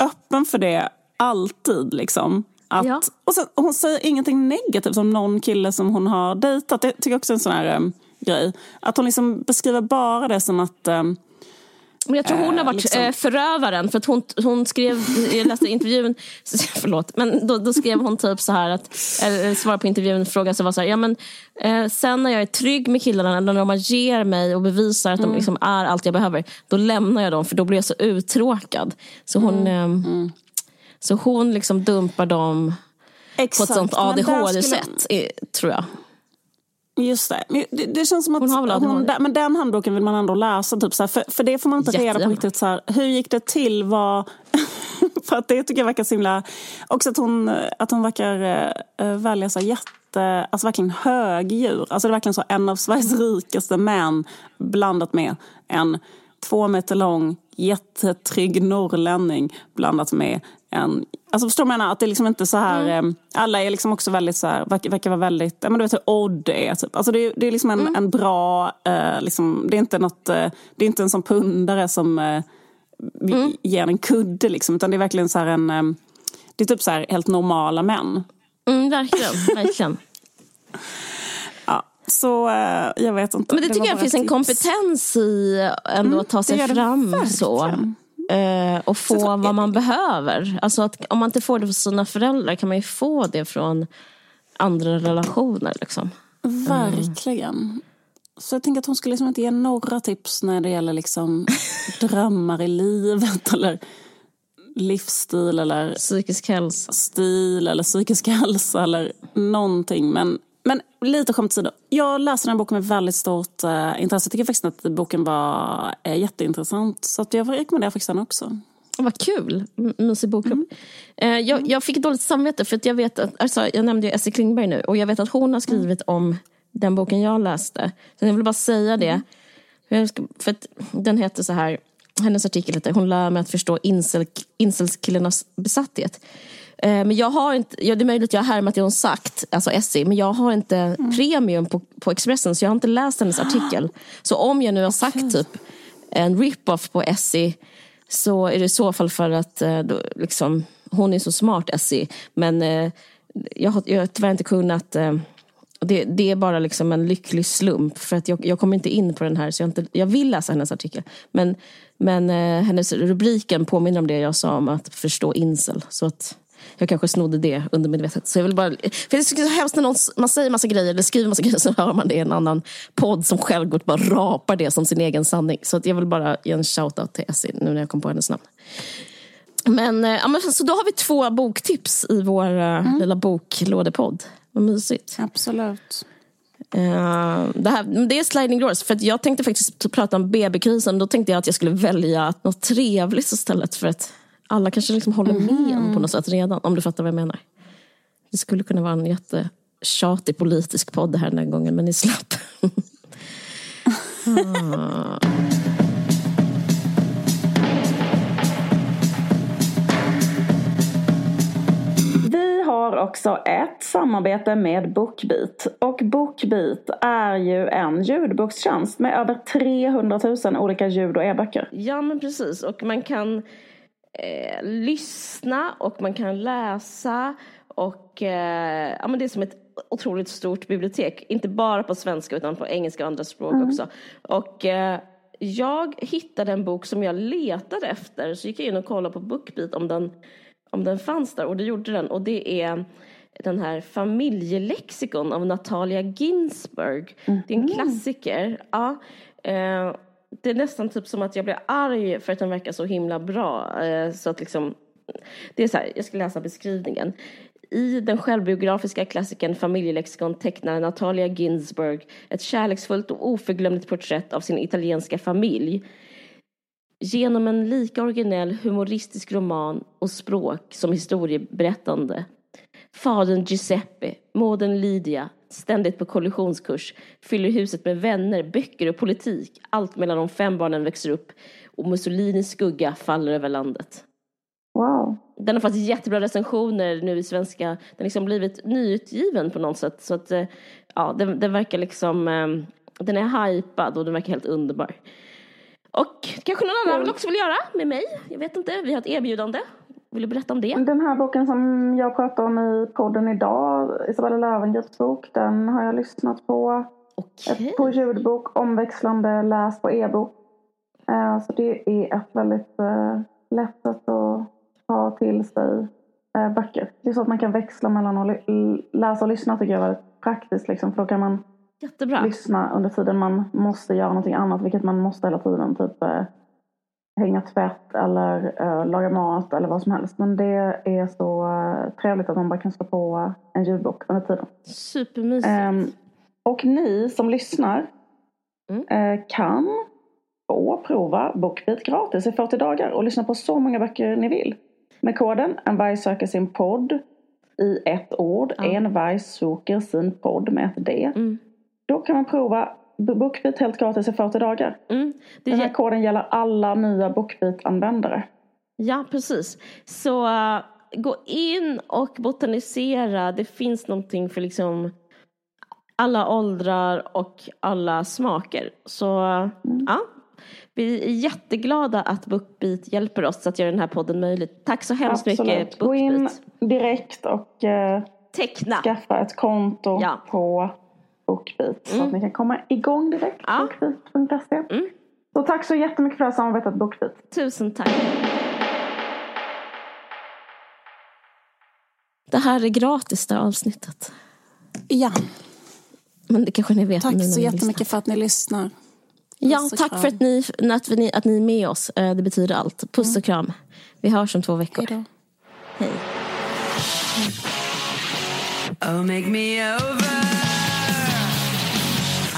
öppen för det alltid liksom. Att, ja. och sen, hon säger ingenting negativt om någon kille som hon har dejtat. Det tycker jag också är en sån här um, grej. Att hon liksom beskriver bara det som att um, men jag tror hon har varit liksom. Eh, förövaren. För att hon, hon skrev, jag läste intervjun, förlåt, men då, då skrev hon typ så här att, eller svarade på intervjun, frågan så var så här, ja men eh, sen när jag är trygg med killarna, när de ger mig och bevisar att mm. de liksom är allt jag behöver, då lämnar jag dem för då blir jag så uttråkad. Så hon, mm. Eh, mm. Så hon liksom dumpar dem Exakt, på ett sånt ADHD-sätt, tror jag. Just det. Det, det känns som att hon hon, men den handboken vill man ändå läsa. Typ, så här, för, för det får man inte reda på riktigt. Så här, hur gick det till? Vad, för att det tycker jag verkar så himla... Också att hon, att hon verkar äh, välja så jätte... Alltså verkligen högdjur. Alltså det är verkligen så en av Sveriges rikaste män blandat med en två meter lång jättetrygg norrlänning blandat med en... Alltså förstår du menar? Att det är liksom inte så här... Mm. Eh, alla är liksom också väldigt så här, verkar, verkar vara väldigt... Ja, men du vet hur Odd är. Typ. Alltså det, det är liksom en, mm. en bra... Eh, liksom, det, är inte något, eh, det är inte en sån pundare som eh, mm. ger en kudde. Liksom, utan det är verkligen så en... Eh, det är typ så här helt normala män. Mm, verkligen, verkligen. Så eh, jag vet inte. Men det, det tycker jag finns tips. en kompetens i ändå mm, att ta sig fram så. Eh, och få så, vad man behöver. Alltså att, om man inte får det från sina föräldrar kan man ju få det från andra relationer. Liksom. Verkligen. Mm. Så jag tänker att hon skulle liksom inte ge några tips när det gäller liksom drömmar i livet eller livsstil eller psykisk hälsa. Stil eller psykisk hälsa eller någonting. Men men lite skämt åsido. Jag läste den här boken med väldigt stort uh, intresse. Jag tycker faktiskt att boken var uh, jätteintressant. Så att jag rekommenderar faktiskt den också. Vad kul! Mysig bokklubb. Mm. Uh, jag, jag, fick dåligt samvete för att jag vet att, alltså, jag nämnde ju Essie Klingberg nu och jag vet att hon har skrivit om den boken jag läste. Så jag vill bara säga det. Mm. För att den heter så här, hennes artikel heter Hon lär mig att förstå incel, incelskillarnas besatthet. Eh, men jag har inte, ja, det är möjligt att jag har härmat det hon sagt, alltså Essie, men jag har inte mm. premium på, på Expressen så jag har inte läst hennes artikel. Så om jag nu har sagt typ en rip-off på Essie så är det i så fall för att eh, då, liksom, hon är så smart Essie. Men eh, jag, har, jag har tyvärr inte kunnat det, det, är bara liksom en lycklig slump för att jag, jag kommer inte in på den här så jag, inte, jag vill läsa hennes artikel. Men, men eh, hennes rubriken påminner om det jag sa om att förstå incel. Så att jag kanske snodde det undermedvetet. Så jag vill bara, för det är så hemskt när någon, man säger massa grejer eller skriver massa grejer så hör man det i en annan podd som självgott bara rapar det som sin egen sanning. Så att jag vill bara ge en shout-out till Essie nu när jag kom på hennes namn. Men, eh, ja, men så då har vi två boktips i vår eh, mm. lilla boklådepodd. Vad mysigt. Absolut. Uh, det, här, det är sliding doors. För jag tänkte faktiskt prata om BB-krisen. Då tänkte jag att jag skulle välja något trevligt istället. För att alla kanske liksom håller med mm. på något sätt redan, om du fattar vad jag menar. Det skulle kunna vara en jättetjatig politisk podd här den här gången, men ni slapp. ah. Vi har också ett samarbete med Bookbeat. Och Bookbeat är ju en ljudbokstjänst med över 300 000 olika ljud och e-böcker. Ja men precis och man kan eh, lyssna och man kan läsa och eh, ja, men det är som ett otroligt stort bibliotek. Inte bara på svenska utan på engelska och andra språk mm. också. Och eh, jag hittade en bok som jag letade efter så gick jag in och kollade på Bookbeat om den, om den fanns där och det gjorde den och det är den här familjelexikon av Natalia Ginsburg. Mm. Det är en klassiker. Ja. Eh, det är nästan typ som att jag blir arg för att den verkar så himla bra. Eh, så att liksom, det är så här, jag ska läsa beskrivningen. I den självbiografiska klassikern Familjelexikon tecknar Natalia Ginsburg ett kärleksfullt och oförglömligt porträtt av sin italienska familj. Genom en lika originell humoristisk roman och språk som historieberättande. Fadern Giuseppe, modern Lydia, ständigt på kollisionskurs, fyller huset med vänner, böcker och politik. Allt medan de fem barnen växer upp och Mussolinis skugga faller över landet. Wow. Den har fått jättebra recensioner nu i svenska. Den har liksom blivit nyutgiven på något sätt. Så att, eh, ja, den, den verkar liksom, eh, den är hypad och den verkar helt underbar. Och kanske någon annan också vill göra med mig. Jag vet inte, vi har ett erbjudande. Vill du berätta om det? Den här boken som jag pratar om i podden idag, Isabella Löwengrips bok, den har jag lyssnat på. Okej. På ljudbok, omväxlande läs på e-bok. Eh, Så det är ett väldigt eh, lätt sätt att ta till sig eh, böcker. Det är så att man kan växla mellan att läsa och lyssna tycker jag är väldigt praktiskt. Liksom, för då kan man Jättebra. lyssna under tiden man måste göra någonting annat, vilket man måste hela tiden. Typ hänga tvätt eller eh, laga mat eller vad som helst. Men det är så eh, trevligt att man bara kan slå på en ljudbok under tiden. Supermysigt. Ehm, och ni som lyssnar Mm. eh, kan få prova BookBeat gratis i 40 dagar och lyssna på så många böcker ni vill. Med koden En varg söker sin podd i ett ord. Ja. En varg söker sin podd med ett D. Mm. Då kan man prova BookBeat helt gratis i 40 dagar. Mm. Den är här koden gäller alla nya BookBeat-användare. Ja, precis. Så uh, gå in och botanisera. Det finns någonting för liksom alla åldrar och alla smaker. Så uh, ja, vi är jätteglada att Bookbeat hjälper oss att göra den här podden möjlig. Tack så hemskt mycket Absolut. Gå in Bookbeat. direkt och eh, Teckna. skaffa ett konto Ja. på BookBeat. Så Mm. att ni kan komma igång direkt. Ja. Bookbeat.se. Mm. Så tack så jättemycket för det här samarbetet BookBeat. Tusen tack. Det här är gratis det här avsnittet. Ja, Men det kanske ni vet tack så jättemycket lyssnar. för att ni lyssnar. Ja, tack kram. för att ni, att, ni, att ni är med oss. Eh, Det betyder allt. Puss och kram. Vi hörs om två veckor. Hej då. Hej. Oh, make me over.